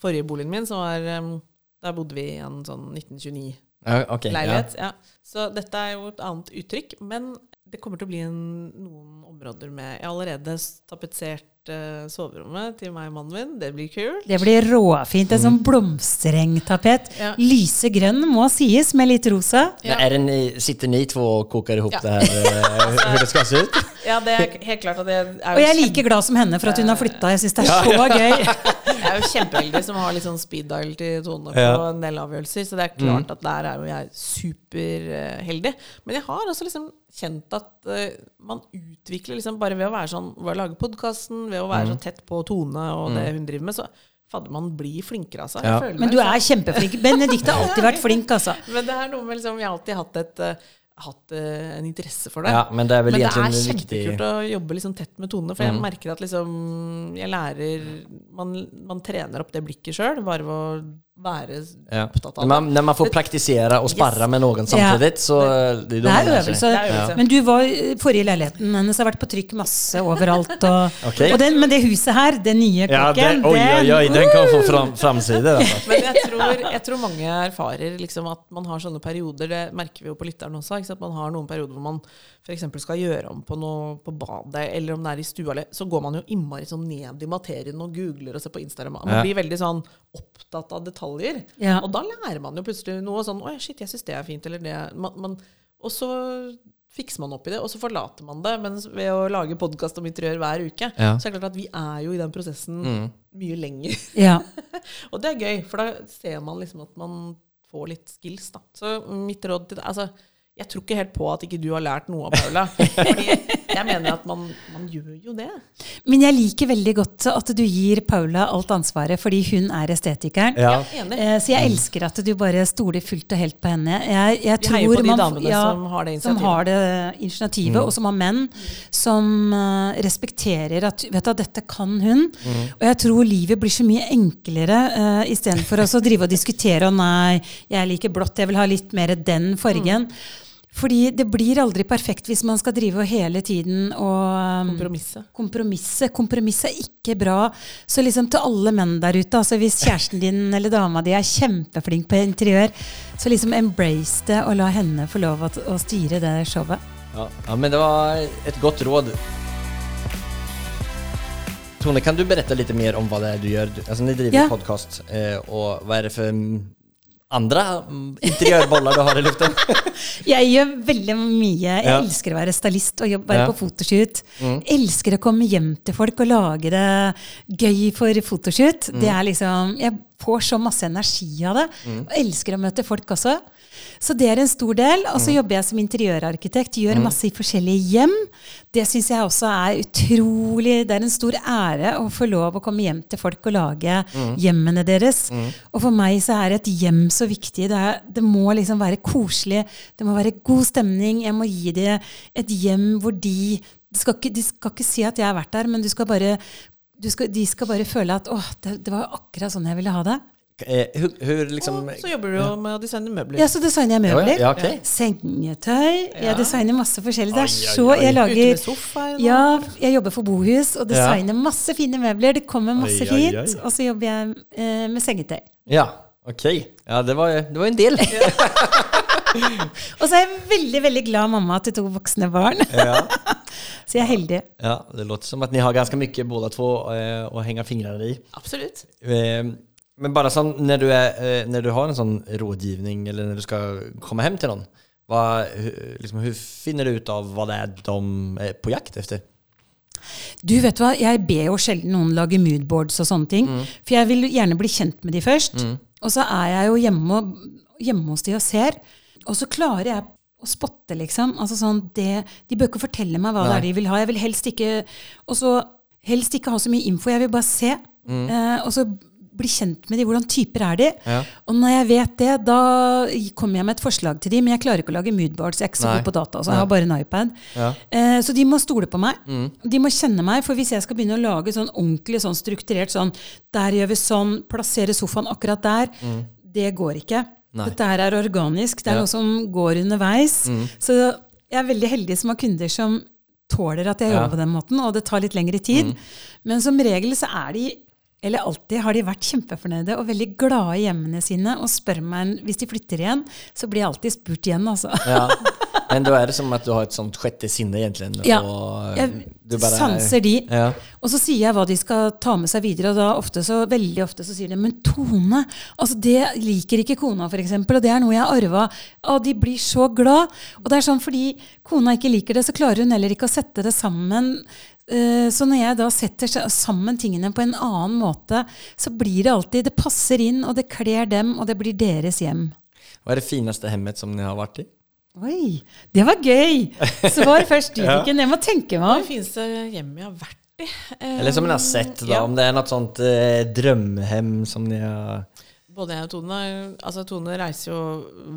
forrige boligen min, som var eh, Der bodde vi i en sånn 1929 Ja, ok, ja. leilighet. Ja. Så dette er jo et annet uttrykk. Men det kommer til å bli en, noen områder med Jeg har allerede tapetsert uh, soverommet til meg og mannen min. Det blir kult. Det blir råfint. En sånn blomsterengtapet. Ja. Lysegrønn må sies, med litt rosa. Ja. Men det ni, sitter ni två koker kokar ihop Ja. det her Hvordan skal det ska se ut? Ja, det er helt klart at det er jo Og jeg er like glad som henne for at hun har flytta. Jeg syns det er så gøy. Jeg er jo kjempeheldig som har litt sånn speed dial til Tone på Ja. en del avgjørelser, så det er klart at der er jo jeg superheldig. Men jeg har også liksom kjent at uh, man utvikler liksom bare ved å være sånn Ved å lage podkasten, ved å være så tett på Tone og det hun driver med, så fader, man blir flinkere, altså. Jeg Ja. føler Men du er kjempeflink. Benedicte har alltid vært flink, altså. Men det er noe med liksom Vi har alltid hatt et eh, hatt eh, en interesse for det. Ja, men det er vel Men det er kjempekult viktig... å jobbe liksom tett med Tone, for jeg merker at liksom Jeg lærer Man, man trener opp det blikket sjøl, bare ved å være Ja. opptatt av det. man, når man får praktisere og sparre yes. med noen samtidig, så det Det er øvelse. Er. Men du var forrige leiligheten hennes har vært på trykk masse overalt. Og, okay. og den, men det huset her, den nye Ja, det, oi, oj, den kan få fram, framside. Men jeg tror, jeg tror mange erfarer liksom at man har sånne perioder, det merker vi jo på lytteren også, at man har noen perioder hvor man f.eks. skal gjøre om på noe på badet, eller om det er i stua, så går man jo innmari sånn ned i materien og googler og ser på Instagram. Man Ja. blir veldig sånn opptatt av detaljer. Ja. Og da lærer man jo plutselig noe sånn Å, shit, jeg syns det er fint, eller det man, man, Og så fikser man opp i det, og så forlater man det. Men ved å lage podkast om interiør hver uke, Ja. så er det klart at vi er jo i den prosessen mye lenger. Ja. Og det er gøy, for da ser man liksom at man får litt skills, da. Så mitt råd til deg Altså, jeg tror ikke helt på at ikke du har lært noe av Paula. Fordi jeg mener at man, man gjør jo det. Men jeg liker veldig godt at du gir Paula alt ansvaret, fordi hun er estetikeren. Ja. Enig. Eh, Så jeg elsker at du bare stoler fullt og helt på henne. Jeg, jeg Vi tror heier på de man- damene som har det Som initiativet. har det initiativet, og som har menn som uh, respekterer at vet du, dette kan hun. Og jeg tror livet blir så mye enklere uh, istedenfor å drive og diskutere og nei, jeg liker blått, jeg vil ha litt mer den fargen. Fordi det blir aldri perfekt hvis man skal drive og hele tiden og um, Kompromisset. Kompromisse. Kompromiss er ikke bra. Så liksom til alle menn der ute, altså hvis kjæresten din eller dama di er kjempeflink på interiør, så liksom embrace det og la henne få lov å, å styre det showet. Ja, ja, men det var et godt råd. Tone, kan du berette litt mer om hva det er du gjør? Du- Alltså, ni driver Ja. podcast eh, hva er är det for andre andra mm, du har i luften? Jeg gjør veldig mye. Jeg Ja. elsker å være stylist og jobbe, være Ja. på fotoshoot. Elsker å komme hjem til folk og lage det gøy for fotoshoot. Det er liksom, jeg får så masse energi av det. Og elsker å møte folk også. Så det er en stor del. Og så jobber jeg som interiørarkitekt. Gjør masse i forskjellige hjem. Det syns jeg også er utrolig Det er en stor ære å få lov å komme hjem til folk og lage hjemmene deres. Og for meg så er et hjem så viktig. Det, er, det må liksom være koselig. Det må være god stemning. Jeg må gi dem et hjem hvor de de skal, ikke, de skal ikke si at jeg har vært der, men du skal bare, du skal, de skal bare føle at 'Å, det, det var akkurat sånn jeg ville ha det. Eh, hun hur liksom... Og så jobber du jo med å designe møbler. Ja, så designer jeg Ja, møbler. ja, okay. Sengetøy. Jeg designer masse forskjellig. Det er så. Jeg Ute lager med sofaen. Ja, jeg jobber for bohus og designer masse fine møbler. Det kommer masse Oi, oi, oi. fint. Og så jobber jeg eh, med sengetøy. Ja, ok. Ja, det var, det var en del. Og så er jeg veldig veldig glad mamma til to voksne barn. ja. Så jeg er heldig. ja, det låter som at ni har ganske mye både to, eh, å henge fingrene i. Absolutt. Eh, Men bare sånn, når du, er, når du har en sånn rådgivning eller når du skal komme hjem til noen, hva liksom, hur finner du ut av hva det er de er på jakt efter? Du vet hva, Jeg ber jo sjelden noen lage moodboards og sånne ting. For jeg vil gjerne bli kjent med de først. Og så er jeg jo hjemme, hjemme hos de og ser. Og så klarer jeg å spotte, liksom. Altså sånn, det, de bør ikke fortelle meg hva det er de vil ha. Jeg vil helst ikke helst ikke ha så mye info. Jeg vil bare se. Eh, og så bli kjent med de, hvordan typer er de. Ja. Og når jeg vet det, da kommer jeg med et forslag til de, men jeg klarer ikke å lage moodboards. Jeg er ikke så god på data, så jeg har bare en iPad. Ja. Eh, så de må stole på meg. Mm. De må kjenne meg, for hvis jeg skal begynne å lage sånn ordentlig sånn strukturert sånn Der gjør vi sånn, plassere sofaen akkurat der. Det går ikke. Mm. Nei. Dette her er organisk. Det er Ja. Mm. noe som går underveis. Så jeg er veldig heldig som har kunder som tåler at jeg Ja. Mm. jobber på den måten, og det tar litt lengre tid. Men som regel så er de eller alltid har de vært kjempefornøyde og veldig glade i hjemmene sine. Og spør meg hvis de flytter igjen, så blir jeg alltid spurt igjen, altså. Ja. Men da er det som at du har et sånt sjette sinne, egentlig. Ja. og Jeg du bare- sanser de. Ja. Og så sier jeg hva de skal ta med seg videre, og da ofte så, veldig ofte så sier de Men Tone, altså det liker ikke kona, f.eks., og det er noe jeg har arva. Og de blir så glad. Og det er sånn fordi kona ikke liker det, så klarer hun heller ikke å sette det sammen. Eh, Så når jeg da setter sammen tingene på en annen måte, så blir det alltid Det passer inn, og det kler dem, og det blir deres hjem. Hva er det fineste hemmet som ni har vært i? Oi, det var gøy! Svar først, Viviken. Jeg må tenke meg Hva er om. det fineste hjemmet jeg har vært i? Eh, Eller som ni har sett, da, ja. om det er noe sånt eh, drømmehem som ni har Både jeg og Tone altså Tone reiser jo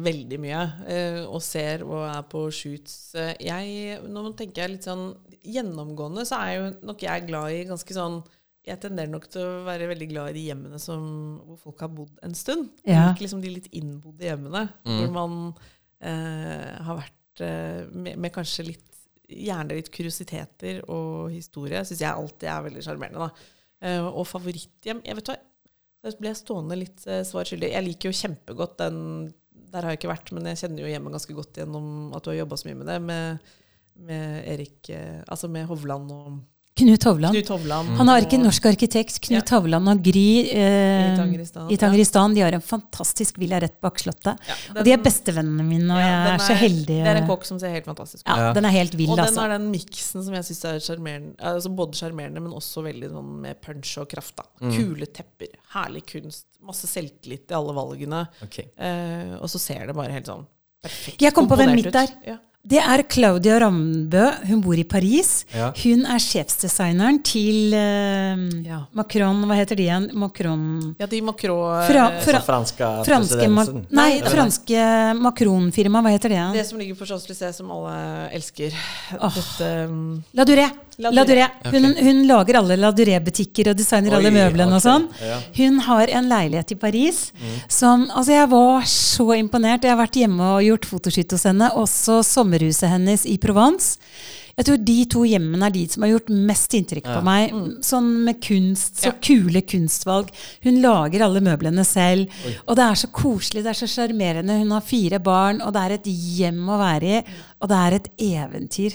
veldig mye eh, og ser og er på shoots. Eh, Jeg, nå tenker jeg litt sånn Gjennomgående så er jo nok jeg glad i ganske sånn Jeg tenderer nok til å være veldig glad i de hjemmene som, hvor folk har bodd en stund. Ja. Ikke liksom de litt innbodde hjemmene hvor man eh, har vært eh, med, med kanskje litt Gjerne litt kuriositeter og historie. Syns jeg alltid er veldig sjarmerende. da. Eh, og favoritthjem Jeg vet hva, der ble jeg stående litt eh, svar skyldig. Jeg liker jo kjempegodt den Der har jeg ikke vært, men jeg kjenner jo hjemmet ganske godt gjennom at du har jobba så mye med det. Med, med Erik eh, Altså med Hovland og Knut Hovland. Knut Hovland. Han har ikke norsk arkitekt. Knut Ja. Hovland og Gry eh, I Tangeristan, i Tangeristan. De har en fantastisk villa rett bak Slottet. Ja, og de er bestevennene mine, og ja, jeg er, er så heldig. Det er en kokk som ser helt fantastisk ut. Ja, Ja. Den er helt vill, Og den altså. har den miksen som jeg syns er sjarmerende. Altså både sjarmerende, men også veldig sånn med punch og kraft. da. Mm. Kule tepper, herlig kunst, masse selvtillit i alle valgene. Okay. Eh, og så ser det bare helt sånn perfekt Jeg kom på hvem komponert mitt er. Ja. Det er Claudia Rambø. Hun bor i Paris. Ja. Hun er sjefsdesigneren til uh, Ja. Macron Hva heter de igjen? Macron ja, de Macron Fra- eh, fra- franske, franska Franske Ma. Nei, det franske Macron-firmaet. Hva heter det? igjen? Det som ligger på Champs-Élysées, som alle elsker. Oh. Dette um, La Durée. La La Durée. Durée. Hun, hun lager alle La Durée-butikker og designer alle møblene okay. og sånn. Ja. Hun har en leilighet i Paris Mm. som Altså, jeg var så imponert. Jeg har vært hjemme og gjort fotoskytt hos henne. Også sommerhuset hennes i Provence. Jeg tror de to hjemmene er de som har gjort mest inntrykk på meg. Sånn med kunst, så Ja. kule kunstvalg. Hun lager alle møblene selv. Og det er så koselig, det er så sjarmerende. Hun har fire barn, og det er et hjem å være i. Og det er et eventyr.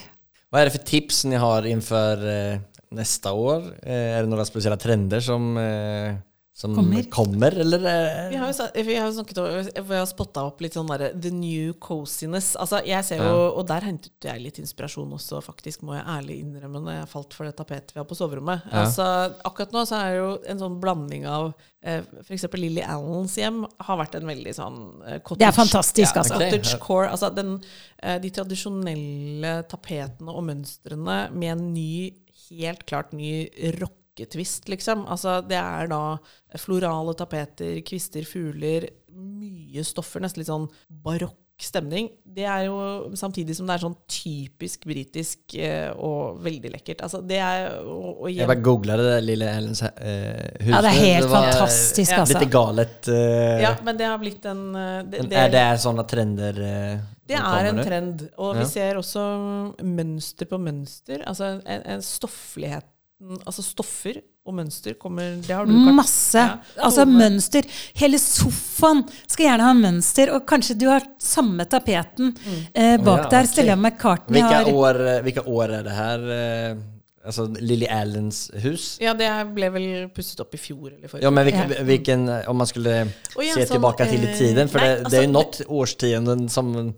Vad er det for tips ni har innenfor eh, neste år? Eh, er det noen spesielle trender som, eh, som Kommer. kommer, eller? eh, Vi har jo, sa- vi har jo snakket om Vi har spotta opp litt sånn derre the new coziness. Altså, jeg ser jo, Ja. Og der hentet jeg litt inspirasjon også, faktisk, må jeg ærlig innrømme, når jeg falt for det tapetet vi har på soverommet. Ja. Altså, akkurat nå så er det jo en sånn blanding av eh, F.eks. Lily Allens hjem har vært en veldig sånn eh, cottage, Det er fantastisk, ja, altså. Cottage core. Altså den, eh, de tradisjonelle tapetene og mønstrene med en ny, helt klart ny rocketvist, liksom. Altså det er da florale tapeter, kvister, fugler, mye stoffer, nesten litt sånn barokk stemning. Det er jo samtidig som det er sånn typisk britisk eh, og veldig lekkert. Altså det er og, og Jeg bare googla det der lille Ellens eh, hus. Ja, det er helt var, eh, fantastisk, ja, altså. Litt galet. Eh, Ja, men det har blitt en det, det, er, det- er sånne trender eh, Det er en nu? trend. Og Ja. vi ser også mønster på mønster. Altså en, en stoffligheten Altså stoffer og mønster kommer Det har du Masse. Ja. Altså mønster. Hele sofaen skal gjerne ha mønster, og kanskje du har samme tapeten eh, bak oh, ja, der. Okay. Stella McCartney hvilke har år, Hvilke år er det her? Eh, alltså Lily Allens hus? Ja, det ble vel pusset opp i fjor eller forrige. Ja, men hvilken, Ja. vilken, om man skulle oh, ja, se tilbake tillbaka til i eh, tiden, For nei, det, det altså, er jo något årstiden som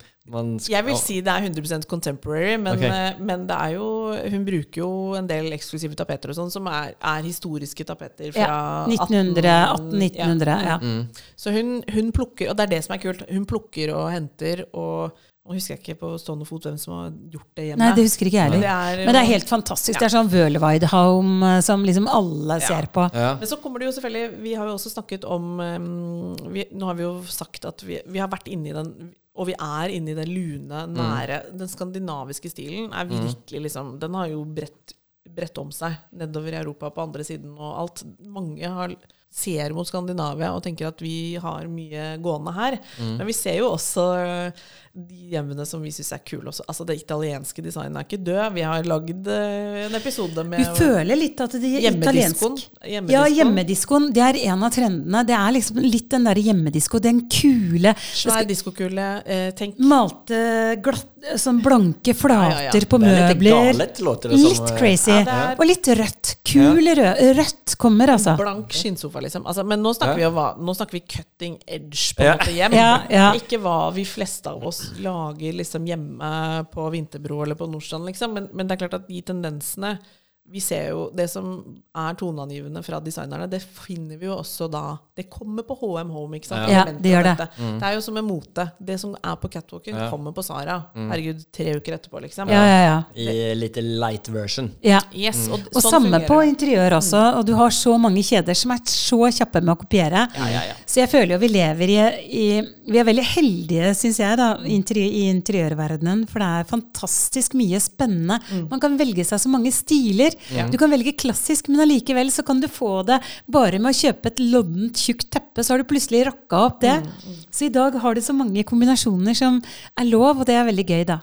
Jeg vil si det er 100% contemporary, men, Ok. eh, men det er jo Hun bruker jo en del eksklusive tapeter og sånn, som er, er historiske tapeter fra Ja, 1900, 18 1800-1900. Ja. Mm. Så hun, hun plukker, og det er det som er kult, hun plukker og henter og, Nå husker jeg ikke på stående fot hvem som har gjort det hjemme. Nei, det husker ikke jeg Men heller. det er- Men det er helt fantastisk. Det er sånn Wøhlweide Home eh, som liksom alle ser på. Ja. Men så kommer det jo selvfølgelig Vi har jo også snakket om um, vi, Nå har vi jo sagt at vi, vi har vært inne i den Og vi er inne i den lune, nære Den skandinaviske stilen er virkelig liksom Den har jo bredt, bredt om seg nedover i Europa på andre siden og alt. Mange har, ser mot Skandinavia og tenker at vi har mye gående her. Men vi ser jo også de hjemmene som vi syns er kule også. Altså Det italienske designet er ikke død. Vi har lagd uh, en episode med Vi føler litt at det Hjemmediskoen. italiensk. Ja, Hjemmediskoen. Det er en av trendene. Det er liksom litt den derre hjemmedisko. Den kule Svær diskokule. Eh, tenk Malte glatt, sånn blanke flater Ja, ja, ja. på Det er litt møbler. galet, låter det som. Litt crazy. Ja, det er- Og litt rødt. Kul rød. Rødt kommer, altså. blank skinnsofa, liksom. Altså, men nå snakker, Ja. vi, om nå snakker vi cutting edge på en Ja. måte hjem. Ja, ja. Ikke hva vi fleste av oss lager liksom hjemme på Vinterbro eller på Nordstrand, liksom. Men, men det er klart at de tendensene vi ser jo Det som er toneangivende fra designerne, det finner vi jo også da Det kommer på HM Home, ikke sant? Ja. Ja, det gjør det. Mm. Det er jo som med mote. Det som er på catwalken, Ja. kommer på Sara. Herregud, tre uker etterpå, liksom. Ja, ja, ja. I litt light version. ja. Yes, og, Og sånn samme fungerer på interiør også. Og du har så mange kjeder som er så kjappe med å kopiere. Ja, ja, ja. Så jeg føler jo vi lever i, i Vi er veldig heldige, syns jeg, da, i interi- i interiørverdenen. For det er fantastisk mye spennende. Man kan velge seg så mange stiler. Du kan velge klassisk, men allikevel så kan du få det bare med å kjøpe et loddent, tjukt teppe, så har du plutselig rocka opp det. Så i dag har du så mange kombinasjoner som er lov, og det er veldig gøy, da.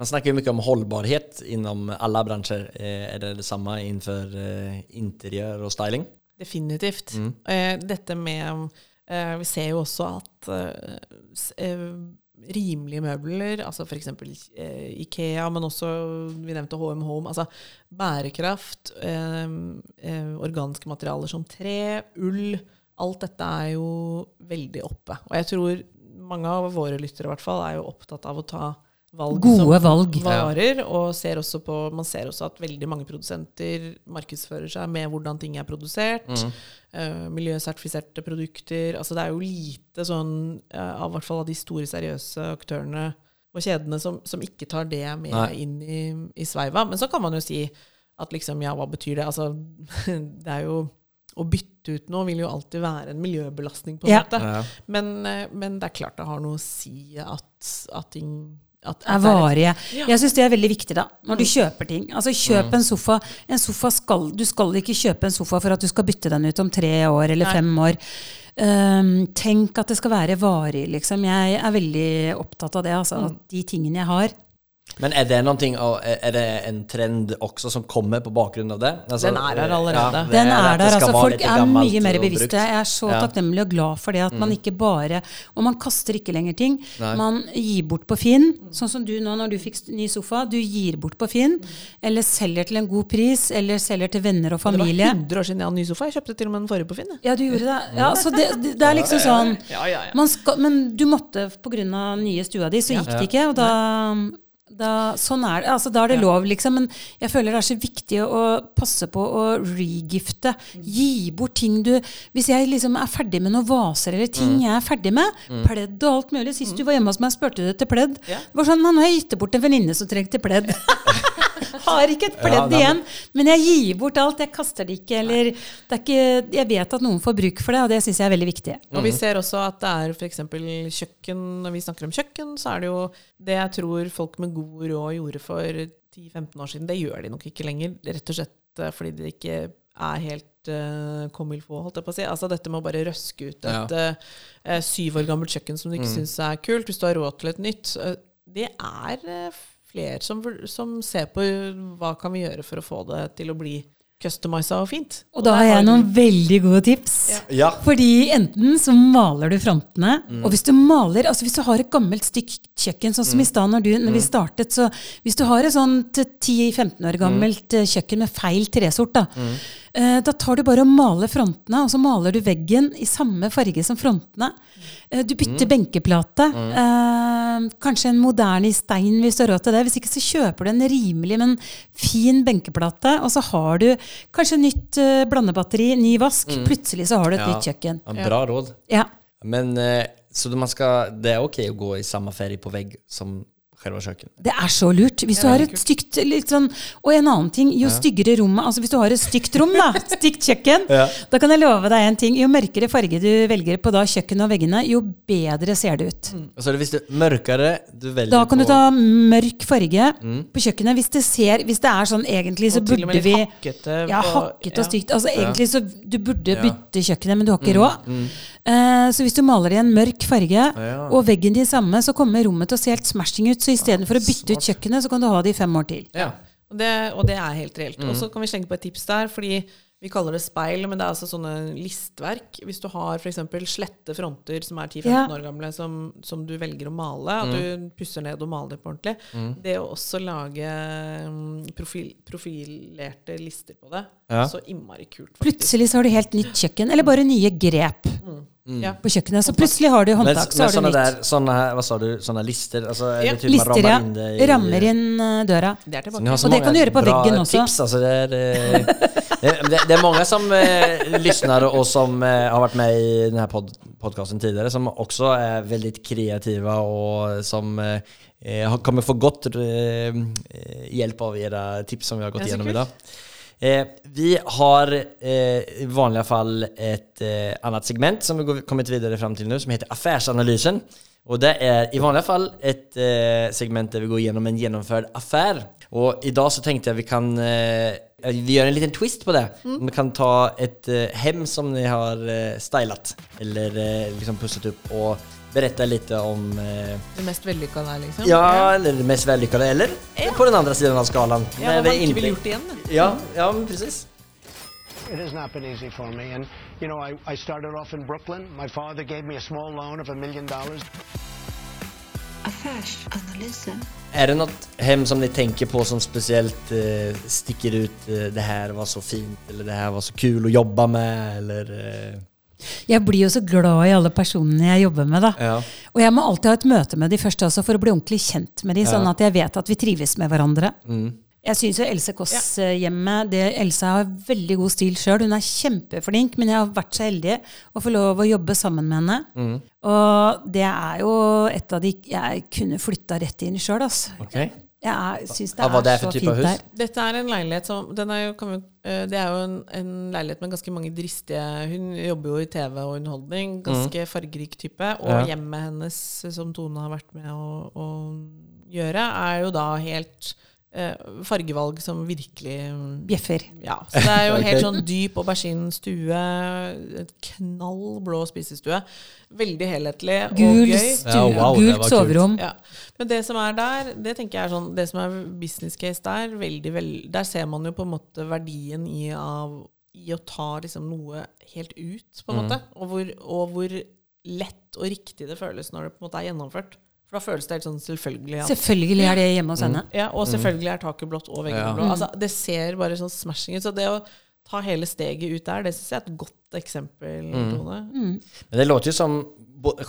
Man snakker jo mye om holdbarhet innom alle bransjer. Eh, Er det det samme innenfor eh, interiør og styling? Definitivt. Mm. dette med eh, Vi ser jo også at eh, eh, rimelige møbler, altså f.eks. Eh, Ikea, men også vi nevnte HM Home, altså bærekraft, eh, eh, organske materialer som tre, ull Alt dette er jo veldig oppe. Og jeg tror mange av våre lyttere i hvert fall er jo opptatt av å ta valg Gode som valg. varer, og ser også på, man ser også at veldig mange produsenter markedsfører seg med hvordan ting er produsert. eh, miljøsertifiserte produkter. Altså det er jo lite sånn, uh, av hvert fall av de store, seriøse aktørene og kjedene som, som ikke tar det med Nei. inn i, i sveiva. Men så kan man jo si at liksom, ja, hva betyr det? Altså, det er jo Å bytte ut noe vil jo alltid være en miljøbelastning, på en Ja. måte. Men, eh, men det er klart det har noe å si at, at ting at, at er varige. Ja. Jeg syns det er veldig viktig da, når du kjøper ting. Altså Kjøp en sofa. En sofa skal, du skal ikke kjøpe en sofa for at du skal bytte den ut om tre år eller Nei. fem år. Um, tenk at det skal være varig, liksom. Jeg er veldig opptatt av det. Altså, at de tingene jeg har. Men er det av- er det en trend også som kommer på bakgrunn av det? Altså, Den er her allerede. det Den er der. altså Folk er mye mer bevisste. Jeg er så Ja. takknemlig og glad for det. At man ikke bare Og man kaster ikke lenger ting. Nei. Man gir bort på Finn. Sånn som du nå når du fikk ny sofa. Du gir bort på Finn. Eller selger til en god pris. Eller selger til venner og familie. Det var 100 år siden jeg hadde ny sofa. Jeg kjøpte til og med den forrige på Finn. Ja, du gjorde det. Ja, så det, det, er liksom sånn Ja, ja, ja. man skal, Men du måtte pga. nye stua di, så gikk det ikke. Og da, da Sånn er det. Altså, da er det lov, liksom. Men jeg føler det er så viktig å passe på å regifte. Gi bort ting du Hvis jeg liksom er ferdig med noen vaser eller ting jeg er ferdig med, pledd og alt mulig Sist du var hjemme hos meg, spurte du etter pledd. Yeah. Det var sånn, Nå har jeg gitt det bort til en venninne som trengte pledd. har ikke et Ja, pledd nei, men- igjen. Men jeg gir bort alt. Jeg kaster det ikke. Eller det er ikke, jeg vet at noen får bruk for det, og det syns jeg er veldig viktig. Og vi ser også at det er f.eks. kjøkken Når vi snakker om kjøkken, så er det jo det jeg tror folk med god råd gjorde for 10-15 år siden. Det gjør de nok ikke lenger. Rett og slett eh, fordi det ikke er helt uh, comme il faut, holdt jeg på å si. Altså dette med å bare røske ut et ja. uh, syv år gammelt kjøkken som du ikke syns er kult, hvis du har råd til et nytt. Uh, det er eh, flere som, som ser på hva kan vi gjøre for å få det til å bli customisa og fint. Og da har jeg noen veldig gode tips. Ja. Ja. Fordi enten så maler du frontene, og hvis du maler Altså hvis du har et gammelt stykk kjøkken, sånn som i stad når, du- når vi startet, så hvis du har et sånt 10-15 år gammelt eh, kjøkken med feil tresort, da, eh, da tar du bare og maler frontene, og så maler du veggen i samme farge som frontene. Eh, Du bytter benkeplate. Mm. kanskje en moderne i stein hvis du har råd til det. Hvis ikke så kjøper du en rimelig, men fin benkeplate, og så har du kanskje nytt eh, blandebatteri, ny vask. Plutselig så har du et Ja. nytt kjøkken. Ja, bra råd. Ja. Men eh, så man skal, det er ok å gå i samme ferie på vegg som kjøkken. Det er så lurt. Hvis du har et stygt litt sånn, Og en annen ting, jo styggere rommet Altså hvis du har et stygt rom, da, stygt kjøkken, Ja. da kan jeg love deg en ting. Jo mørkere farge du velger på da kjøkkenet og veggene, jo bedre ser det ut. Och så är det er mørkere du velger på Da kan på... du ta mørk farge Mm. på kjøkkenet. Hvis det ser Hvis det er sånn egentlig, så Og til og med burde litt vi hakkete Ja, hakkete hakket og stygt. Altså egentlig så Du burde Ja. Mm, bytte kjøkkenet, men du har ikke råd. Eh, så hvis du maler i en mørk farge, Ja. og veggen din samme, så kommer rommet til å se helt smashing ut. Så istedenfor å bytte ut kjøkkenet, så kan du ha det i fem år til. Ja. Og det, og det er helt reelt. Mm. Og så kan vi slenge på et tips der, fordi vi kaller det speil, men det er altså sånne listverk. Hvis du har f.eks. slette fronter som er 10-15 Ja. år gamle, som, som du velger å male, at Mm. du pusser ned og maler det på ordentlig, det å også lage mm, profil, profilerte lister på det, Ja. så innmari kult, faktisk. Plutselig så har du helt nytt kjøkken, eller bare nye grep Ja. på kjøkkenet. Så plutselig har du Men, håndtak, så men har du såna nytt. där, såna här, sa du, sånne lister? Altså, är Ja. det typ Lister, ja. Inn det i... Rammer inn eh, døra. Det er tilbake. Och det kan du gjøre på veggen også. tips. altså, det, er, eh, det, det er mange som eh, lytter og som eh, har vært med i denne pod podcasten tidligere, som også er veldig kreative, og som eh, eh, har- kommer få godt eh, hjelp hjälp av dere tips som vi har gått Ja, i idag. Eh, vi har eh, i vanliga fall ett eh, annat segment som vi går- kommit vidare fram till nu som heter Affärsanalysen. Och det är i vanliga fall ett eh, segment där vi går igenom en genomförd affär. Och idag så tänkte jag vi kan eh, vi gör en liten twist på det. Vi kan ta ett eh, hem som ni har eh, stylat eller eh, liksom pussat upp och berätta lite om eh, Det mest vellykka der, liksom. Ja, eller det mest vällyckade eller på den andra sidan av skalan. Ja, det man ikke ville gjort igjen. da. Ja, ja men precis. It has not been easy for me. And, you know, I, I started off in Brooklyn. My father gave me a small loan of a million dollars. Affärsanalysen. Är det något hem som ni tänker på som speciellt eh, sticker ut? Eh, det här var så fint eller det här var så kul att jobba med eller? Eh, Jeg blir jo så glad i alle personene jeg jobber med. da. ja. Og jeg må alltid ha et møte med de først også, for å bli ordentlig kjent med de, sånn at jeg vet at vi trives med hverandre. Jeg syns jo Else Kåss-hjemmet det Else har veldig god stil sjøl. Hun er kjempeflink, men jeg har vært så heldig å få lov å jobbe sammen med henne. Og det er jo et av de Jeg kunne flytta rett inn sjøl, altså. Okej. Jeg syns det Hva var er så fint hus? der. Dette er en leilighet som den er jo, kan eh, Det er jo en, en leilighet med ganske mange dristige Hun jobber jo i TV og underholdning. Ganske fargerik type. Og Ja. hjemmet hennes, som Tone har vært med å, å gjøre, er jo da helt fargevalg som virkelig Bjeffer. Ja. Så det er jo helt sånn dyp aubergine-stue. Et knall blå spisestue. Veldig helhetlig Gul og gøy. stue, Ja, wow, gult soverom. Ja. Men det som er der, det tenker jeg er sånn Det som er business case der, veldig, vel- der ser man jo på en måte verdien i, av, i å ta liksom noe helt ut, på en måte. Og hvor, og hvor lett og riktig det føles når det på en måte er gjennomført. For da føles det helt sånn selvfølgelig. At, Selvfølgelig er det hjemme hos henne. ja, og selvfølgelig er taket blått og veggene Ja. blå. Altså, det ser bare sånn smashing ut. Så det å ta hele steget ut der, det syns jeg er et godt eksempel, Tone. Mm. Men det låter jo som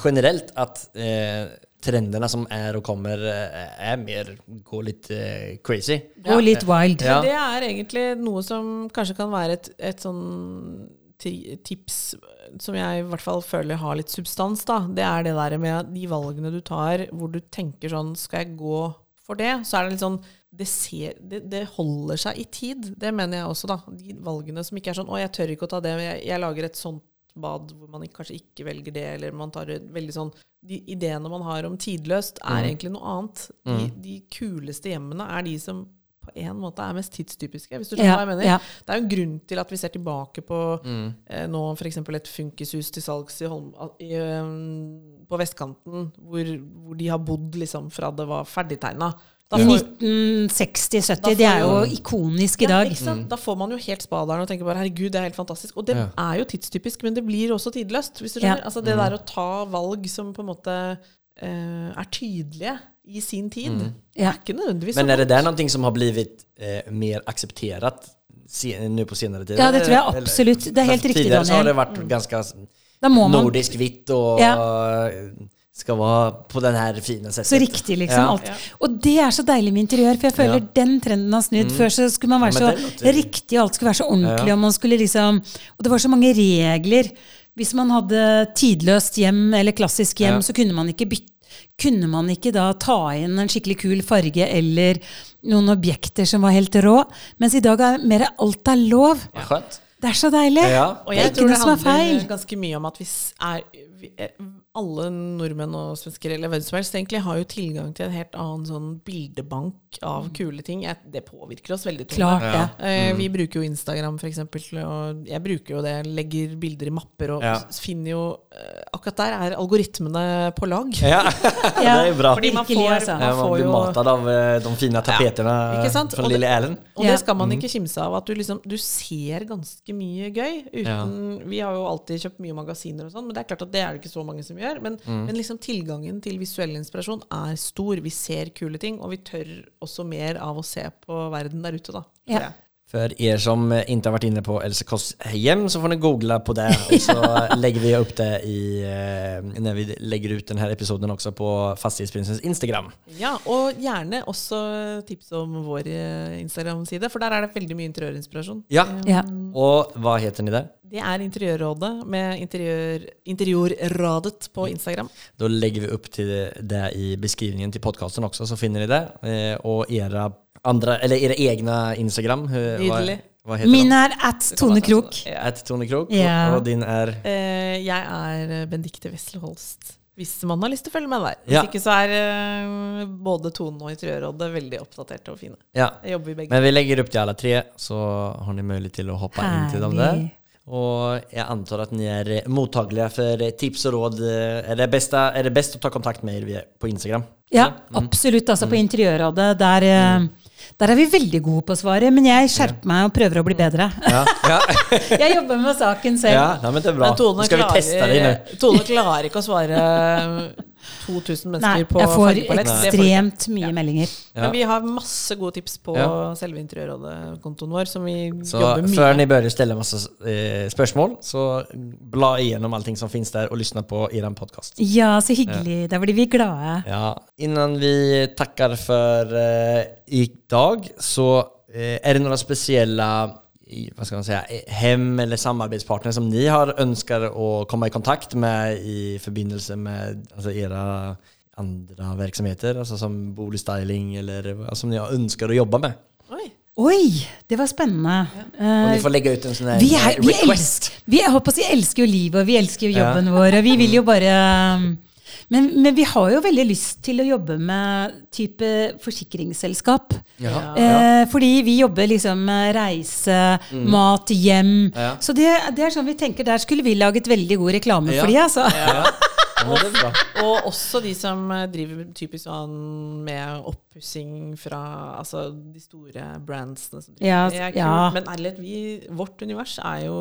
generelt at att eh, trendene som er og kommer er mer, går litt eh, crazy. Og litt wild. Ja. Det er egentlig noe som kanskje kan være et, et sånn tips som jeg i hvert fall føler har litt substans. da. Det er det der med de valgene du tar hvor du tenker sånn Skal jeg gå for det? Så er det litt sånn det, ser, det, det holder seg i tid. Det mener jeg også, da. De valgene som ikke er sånn Å, jeg tør ikke å ta det. Jeg, jeg lager et sånt bad hvor man kanskje ikke velger det, eller man tar veldig sånn De ideene man har om tidløst, er egentlig noe annet. De, de kuleste hjemmene er de som på en måte er mest tidstypiske, hvis du skjønner Ja, hva jeg mener. ja. Det er jo en grunn til at vi ser tilbake på eh, nå f.eks. et funkishus til salgs i Holm, i, um, på vestkanten, hvor, hvor de har bodd liksom fra det var ferdigtegna. I 1960-70. det er jo ikonisk i ja, dag. ikke sant? Da får man jo helt spaderen og tenker bare herregud, det er helt fantastisk. Og det Ja. er jo tidstypisk, men det blir også tidløst. Hvis du Ja. Altså det der å ta valg som på en måte eh, er tydelige i sin tid, Mm. Ja. ikke nødvendigvis Men er det der noe som har blitt eh, mer akseptert nå på senere tid? Ja, det tror jeg absolutt. Det er helt riktig, riktig, Tidligere så har det vært ganske ganska Da må man nordisk hvitt og ja. skal være på den her fine settet. Så riktig, liksom. Ja. Alt. Og det er så deilig med interiør, for jeg føler Ja. den trenden har snudd. Før så skulle man være Ja, så det låter- riktig, og alt skulle være så ordentlig, Ja. og man skulle liksom Og det var så mange regler. Hvis man hadde tidløst hjem eller klassisk hjem, Ja. så kunne man ikke bytte kunne man ikke da ta inn en skikkelig kul farge eller noen objekter som var helt rå? Mens i dag er mer alt er lov. Ja. Skjønt. Det er så deilig. Ja. Og jeg tror det er handler ganske mye om at vi er vi er- Alle nordmenn og svensker eller hvem som helst egentlig har jo tilgang til en helt annen sånn bildebank av kule ting. Jeg, det påvirker oss veldig. Klart det. mm. Vi bruker jo Instagram for eksempel, og jeg bruker jo det, legger bilder i mapper og Ja. finner jo eh, Akkurat der er algoritmene på lag. Ja, Ja, det er bra. Fordi man får, altså. Ja, man får blir jo matet av eh, de fine tapetene fra Lille Erlend. Og det skal man ikke kimse av. At du liksom Du ser ganske mye gøy. Uten, Vi har jo alltid kjøpt mye magasiner og sånn, men det er klart at det er det ikke så mange som gjør. Men, men liksom tilgangen til visuell inspirasjon er stor. Vi ser kule ting, og vi tør også mer av å se på verden der ute, da. Ja. Tror dere er som ikke har vært inne på Else Kåss hjem så får dere google på det Og så legger vi opp det i, eh, när vi legger ut denne episoden også på Fastighetsprinsens Instagram. Ja, og gjerne også tips om vår eh, Instagram-side, for der er det veldig mye interiørinspirasjon. Ja, Ja. Og hva heter den där? Det er Interiørrådet med interiør, Interiørradet på Instagram. Da legger vi opp til det i beskrivningen til podcasten også, så finner dere det. Og och era andra, eller era egna Instagram. hur- Nydelig. Hva, heter Min er at Tone Krok. Ja. At Tone Krok. Ja. Og, og, din er? Uh, jeg er Benedicte Wessel Holst. Hvis man har lyst til å følge med der. Hvis Ja. ikke så er uh, både Tone og Interiørrådet veldig oppdaterte og fine. Ja. Jeg jobber i begge. Men vi legger opp til alle tre så har ni til å hoppe Herlig. inn til dem der. Og jeg antar at ni er Mottakelige for eh, tips og råd. Er det, best, er det best å ta kontakt med dere på Instagram? Ja, absolutt. Altså på Interiørrådet. Der, eh, der er vi veldig gode på svaret, men jeg skjerper meg og prøver å bli bedre. Ja, ja. Jeg jobber med saken selv. ja nei, men det er bra. Men Tone klarer, Tone klarer ikke å svare 2000 mennesker Nei, på jeg får fargepalett. Det får ekstremt mye meldinger. Ja. Men vi har masse gode tips på Ja. selve Interiørrådet-kontoen vår, som vi Så jobber mye før ni bør stille masse massa eh, spørsmål, så bla igjennom allting som finnes der, og lyssna på er podcast. Ja, så hyggelig. Da blir vi glade. Ja, innan vi takker for eh, dag så eh, er det noen spesielle i- vad ska man säga, eh, hem eller samarbetspartner som ni har önskar att komma i kontakt med i förbindelse med alltså era andra verksamheter, altså som boligstyling eller som ni har önskar å jobbe med? Oi. Oi, det var spennende. Ja. Og ni får legge ut en sånn request vi, er, eh, vi, request. elsker, vi, jeg håper å si, elsker jo livet, og vi elsker jo Ja. jobben vår, og vi vil jo bare um, men, men vi har jo veldig lyst til å jobbe med type forsikringsselskap. Ja. Eh, fordi vi jobber liksom med reise, mat, hjem. Mm. Ja. Så det, det er sånn vi tenker, der skulle vi laget veldig god reklame Ja. for de, altså. Ja. Ja, bra. Og også de som eh, driver typisk sånn med oppussing fra altså, de store brandsene. Som driver. Ja, det er kult. ja. Men ærlig, vi, vårt univers er jo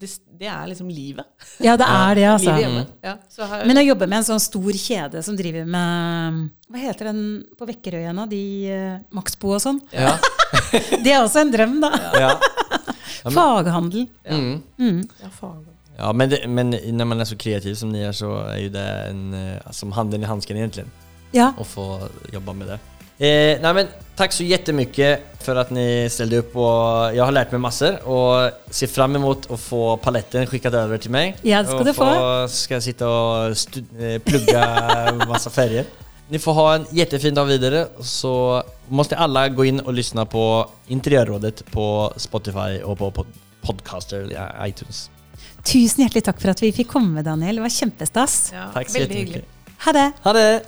det, det er liksom livet. Ja, det er det, altså. Ja, så her, Men å jobbe med en sånn stor kjede som driver med Hva heter den på Vekkerøy igjen. De uh, Maxbo og sånn. Ja. Det er også en drøm, da. Ja. Faghandel. Mm. ja, faghandel. Ja, men, det, men når man er så kreativ som ni er, så er jo det en, eh, som handen i handsken egentlig. Ja. Å få jobba med det. Eh, nej, men tack så jättemycket för att ni ställde upp och jag har lärt mig massor och ser fram emot att få paletten skickad över till mig. Ja, det ska och du få. Ska jag sitta och sitte og plugga massa färger. Ni får ha en jättefin dag vidare så måste alla gå in och lyssna på Interiörrådet på Spotify och på pod- Podcaster eller iTunes. Tusen hjertelig takk for at vi fikk komme, Daniel. Det var kjempestas. Ja, Takk så veldig hyggelig. Ha det. Ha det!